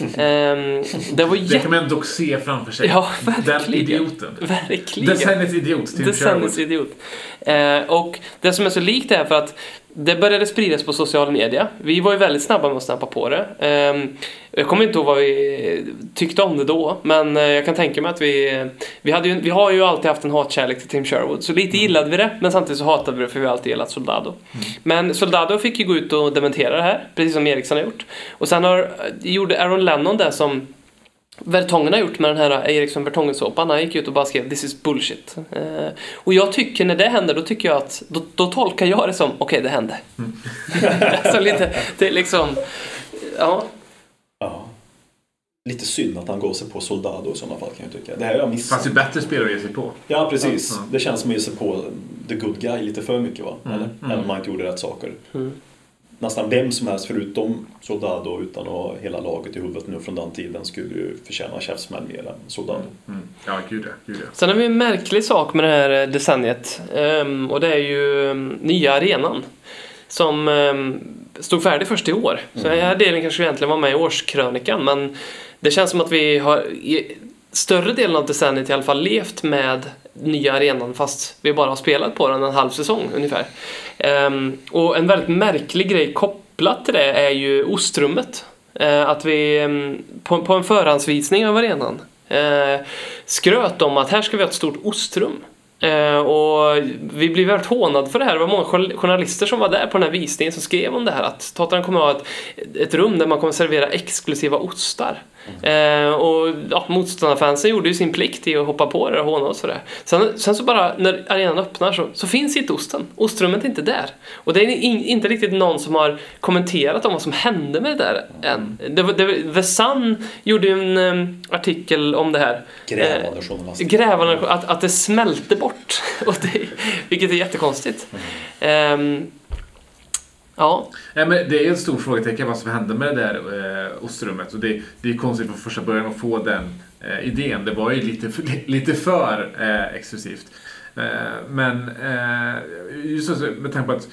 Ehm, det var Det kan man dock se framför sig. Ja, Den idioten. Verkligen. Decenniets idiot, Tim Decenniets idiot. Eh, och det som är så likt är för att det började spridas på social media. Vi var ju väldigt snabba med att snappa på det. Eh, jag kommer inte ihåg vad vi tyckte om det då, men eh, jag kan tänka mig att vi... Vi, hade ju, vi har ju alltid haft en hatkärlek till Tim Sherwood, så lite gillade vi det, men samtidigt så hatade vi det för vi har alltid gillat Soldado. Men Soldado fick ju gå ut och dementera det här, precis som Eriksson har gjort. Och sen har, gjorde Aaron Lennon det som Vertongen har gjort med den här Eriksson Vertongen-såpan. Han gick ut och bara skrev “This is bullshit”. Eh, och jag tycker när det händer, då tycker jag att, då, då tolkar jag det som “Okej, det hände”. alltså lite, det är liksom, ja. Ja. Lite synd att han går sig på Soldado i sådana fall kan jag tycka. Det här jag missat. fanns ju bättre spelare att ge sig på. Ja, precis. Ja. Det känns som att ge sig på the good guy lite för mycket va? Eller? Även om man inte gjorde rätt saker. Mm. Nästan vem som helst förutom Soldado utan att ha hela laget i huvudet nu från den tiden skulle ju förtjäna käftsmäll mer än Soldado. Mm. Ja, gud ja. Gud ja. Sen har vi en märklig sak med det här eh, decenniet. ehm, och det är ju um, nya arenan. Som um, stod färdig först i år. Så den här delen kanske egentligen var med i årskrönikan. Men det känns som att vi har i större delen av decenniet i alla fall levt med nya arenan fast vi bara har spelat på den en halv säsong ungefär. Um, och en väldigt märklig grej kopplat till det är ju ostrummet. Uh, att vi um, på, på en förhandsvisning av arenan uh, skröt om att här ska vi ha ett stort ostrum. Uh, och vi blev väldigt hånade för det här. Det var många journalister som var där på den här visningen som skrev om det här att Tottenham kommer att ha ett, ett rum där man kommer att servera exklusiva ostar. Eh, och ja, motståndarfansen gjorde ju sin plikt i att hoppa på det och håna och sådär. Sen, sen så bara när arenan öppnar så, så finns inte osten. Ostrummet är inte där. Och det är in, inte riktigt någon som har kommenterat om vad som hände med det där än. Det, det, The Sun gjorde ju en em, artikel om det här. Grävande Eh, journalistik. Grävande, att, att det smälte bort. Och det, vilket är jättekonstigt. Ehm, ja, Nej, men det är ett stort frågetecken vad som hände med det där eh, ostrummet. Och det, det är konstigt från första början att få den eh, idén. Det var ju lite för, lite för eh, exklusivt. Eh, men eh, just så, med tanke på att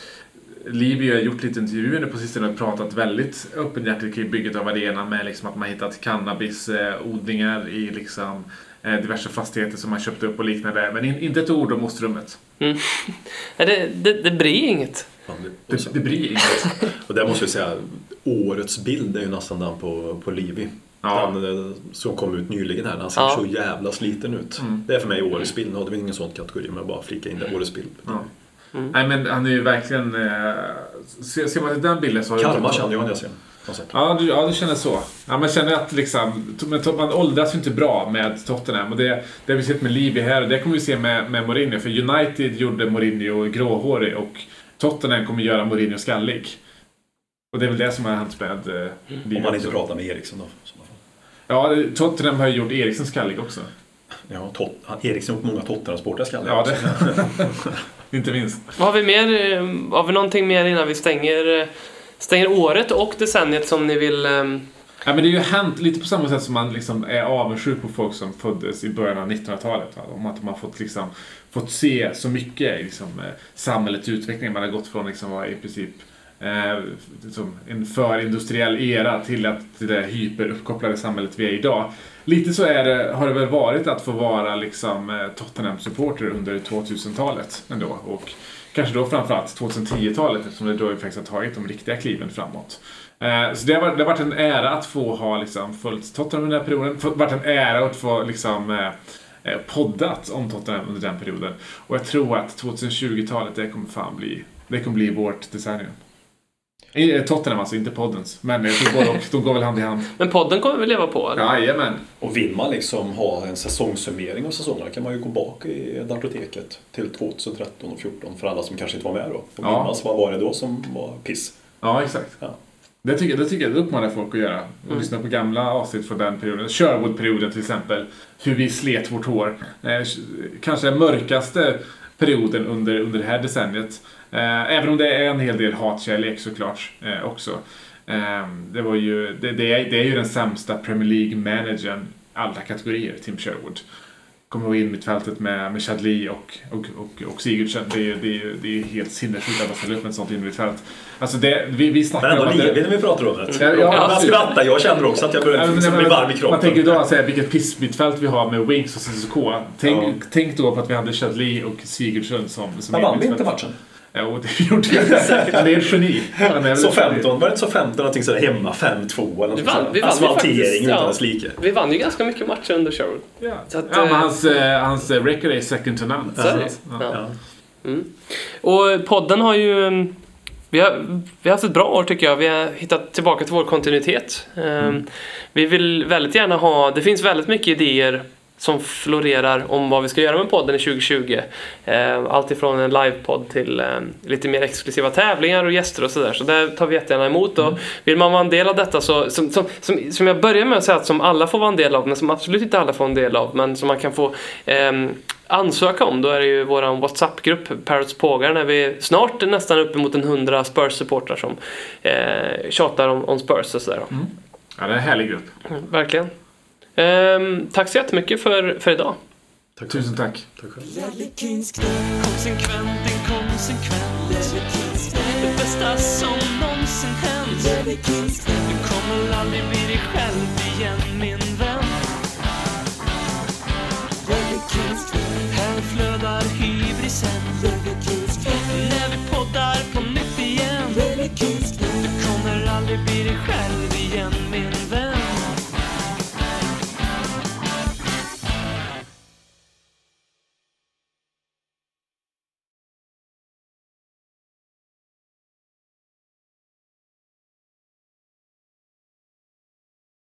Livio har gjort lite intervjuer nu på sistone och pratat väldigt öppenhjärtigt kring bygget av arenan med liksom att man hittat cannabisodlingar i liksom, eh, diverse fastigheter som man köpte upp och liknande. Men in, inte ett ord om ostrummet. Nej, det, det, det blir inget. Det- Det, det blir inget. Och där måste jag säga, årets bild är ju nästan den på, på Livi. Ja. Den eh, som kom ut nyligen här, den ser Ja. så jävla sliten ut. Mm. Det är för mig årets bild, nu hade vi ingen sån kategori men jag bara flika in det, årets bild. Ja. Nej men han är ju verkligen... Eh, ser, ser man till den bilden så har ju- Kalmar känner jag när jag ser sett. Ja du, ja, du känner så. Ja, man känner att liksom, man åldras ju inte bra med Tottenham. Och det, det har vi sett med Livi här och det kommer vi se med, med Mourinho. För United gjorde Mourinho gråhårig och Tottenham kommer göra Mourinho skallig. Och det är väl det som har hänt med eh, Om man inte pratar med Eriksson då. man. Ja, Tottenham har ju gjort Eriksen skallig också. Ja, tot, han- Eriksson har gjort många Tottenham-sportare ska Ja, det... inte minst. Vad har vi mer? eh, Har vi någonting mer innan vi stänger, eh, stänger året och decenniet som ni vill... ehm, Ja, men det har ju hänt lite på samma sätt som man liksom är avundsjuk på folk som föddes i början av 1900-talet. Va? Om att har fått, liksom, fått se så mycket i liksom, eh, samhällets utveckling. Man har gått från liksom, i princip eh, liksom, en förindustriell era till, att, till det hyperuppkopplade samhället vi är idag. Lite så är det, har det väl varit att få vara liksom, eh, Tottenham-supporter under 2000-talet ändå. Och kanske då framförallt 2010-talet eftersom det då vi faktiskt har tagit de riktiga kliven framåt. Eh, Så det har, varit, det har varit en ära att få ha liksom, följt Tottenham under den här perioden. Det har varit en ära att få liksom, eh, poddat om Tottenham under den perioden. Och jag tror att 2020-talet, det kommer fan bli, det kommer bli vårt decennium. Eh, Tottenham alltså, inte poddens. Men jag tror både och, de går väl hand i hand. Men podden kommer vi leva på? eller? Jajamän. Och vill man liksom ha en säsongssummering av säsongerna kan man ju gå bak i datorteket till 2013 och 2014 för alla som kanske inte var med då. Och Ja. minnas vad var det då som var piss. Ja, exakt. Ja. Det tycker, det tycker jag, det uppmanar jag folk att göra. Och lyssna på gamla avsnitt från den perioden. Sherwood-perioden till exempel. Hur vi slet vårt hår. Eh, kanske den mörkaste perioden under, under det här decenniet. Eh, även om det är en hel del hatkärlek såklart eh, också. Det, var ju, det, det, är, det är ju den sämsta Premier League-managern alla kategorier, Tim Sherwood. Kommer ihåg in mittfältet med, med Chadli och, och, och, och Sigurdsson. Det är ju det är, ju- det är helt sinnessjukt att man ställer upp med ett sånt innermittfält. Alltså det, vi, vi snackar Men ändå om när vi pratar om det. Ja, ja, jag precis. skrattar, jag känner också att jag börjar Ja, liksom bli varm i kroppen. Man tänker då säga vilket pissmittfält vi har med Wings och Cissoko. Tänk, Ja. tänk då på att vi hade Chadli och Sigurdsson som, som Men vann vi inte matchen? Jo, det gjorde vi. Han är ett geni. Han är Så ett geni. 15, var det inte så 15 någonting sådär hemma 5-2 eller Vi något vann, vi vann Asfaltering faktiskt. utan Ja. dess like. Vi vann ju ganska mycket matcher under Sherwood. Ja. Så att, ja, men eh, hans, eh, hans eh, record är second to none. Så är det. Ja. Ja. Mm. Och podden har ju... mm, Vi har, vi har haft ett bra år tycker jag. Vi har hittat tillbaka till vår kontinuitet. Ehm, Vi vill väldigt gärna ha... Det finns väldigt mycket idéer som florerar om vad vi ska göra med podden i 2020. Ehm, Allt ifrån en livepodd till ehm, lite mer exklusiva tävlingar och gäster och sådär. Så det tar vi jättegärna emot. Och vill man vara en del av detta så, som, som, som, som jag börjar med att säga att som alla får vara en del av, men som absolut inte alla får en del av, men som man kan få ehm, ansöka om, då är det ju vår WhatsApp-grupp Parrots Pågar när vi är snart nästan uppemot en hundra Spurs-supportrar som eh, tjatar om, om Spurs och sådär. då. ja, det är en härlig grupp. Mm, verkligen. Ehm, tack så jättemycket för, för idag. Tusen tack. Tack själv. Konsekvent, inkonsekvent Det bästa som någonsin hänt Du kommer aldrig bli dig själv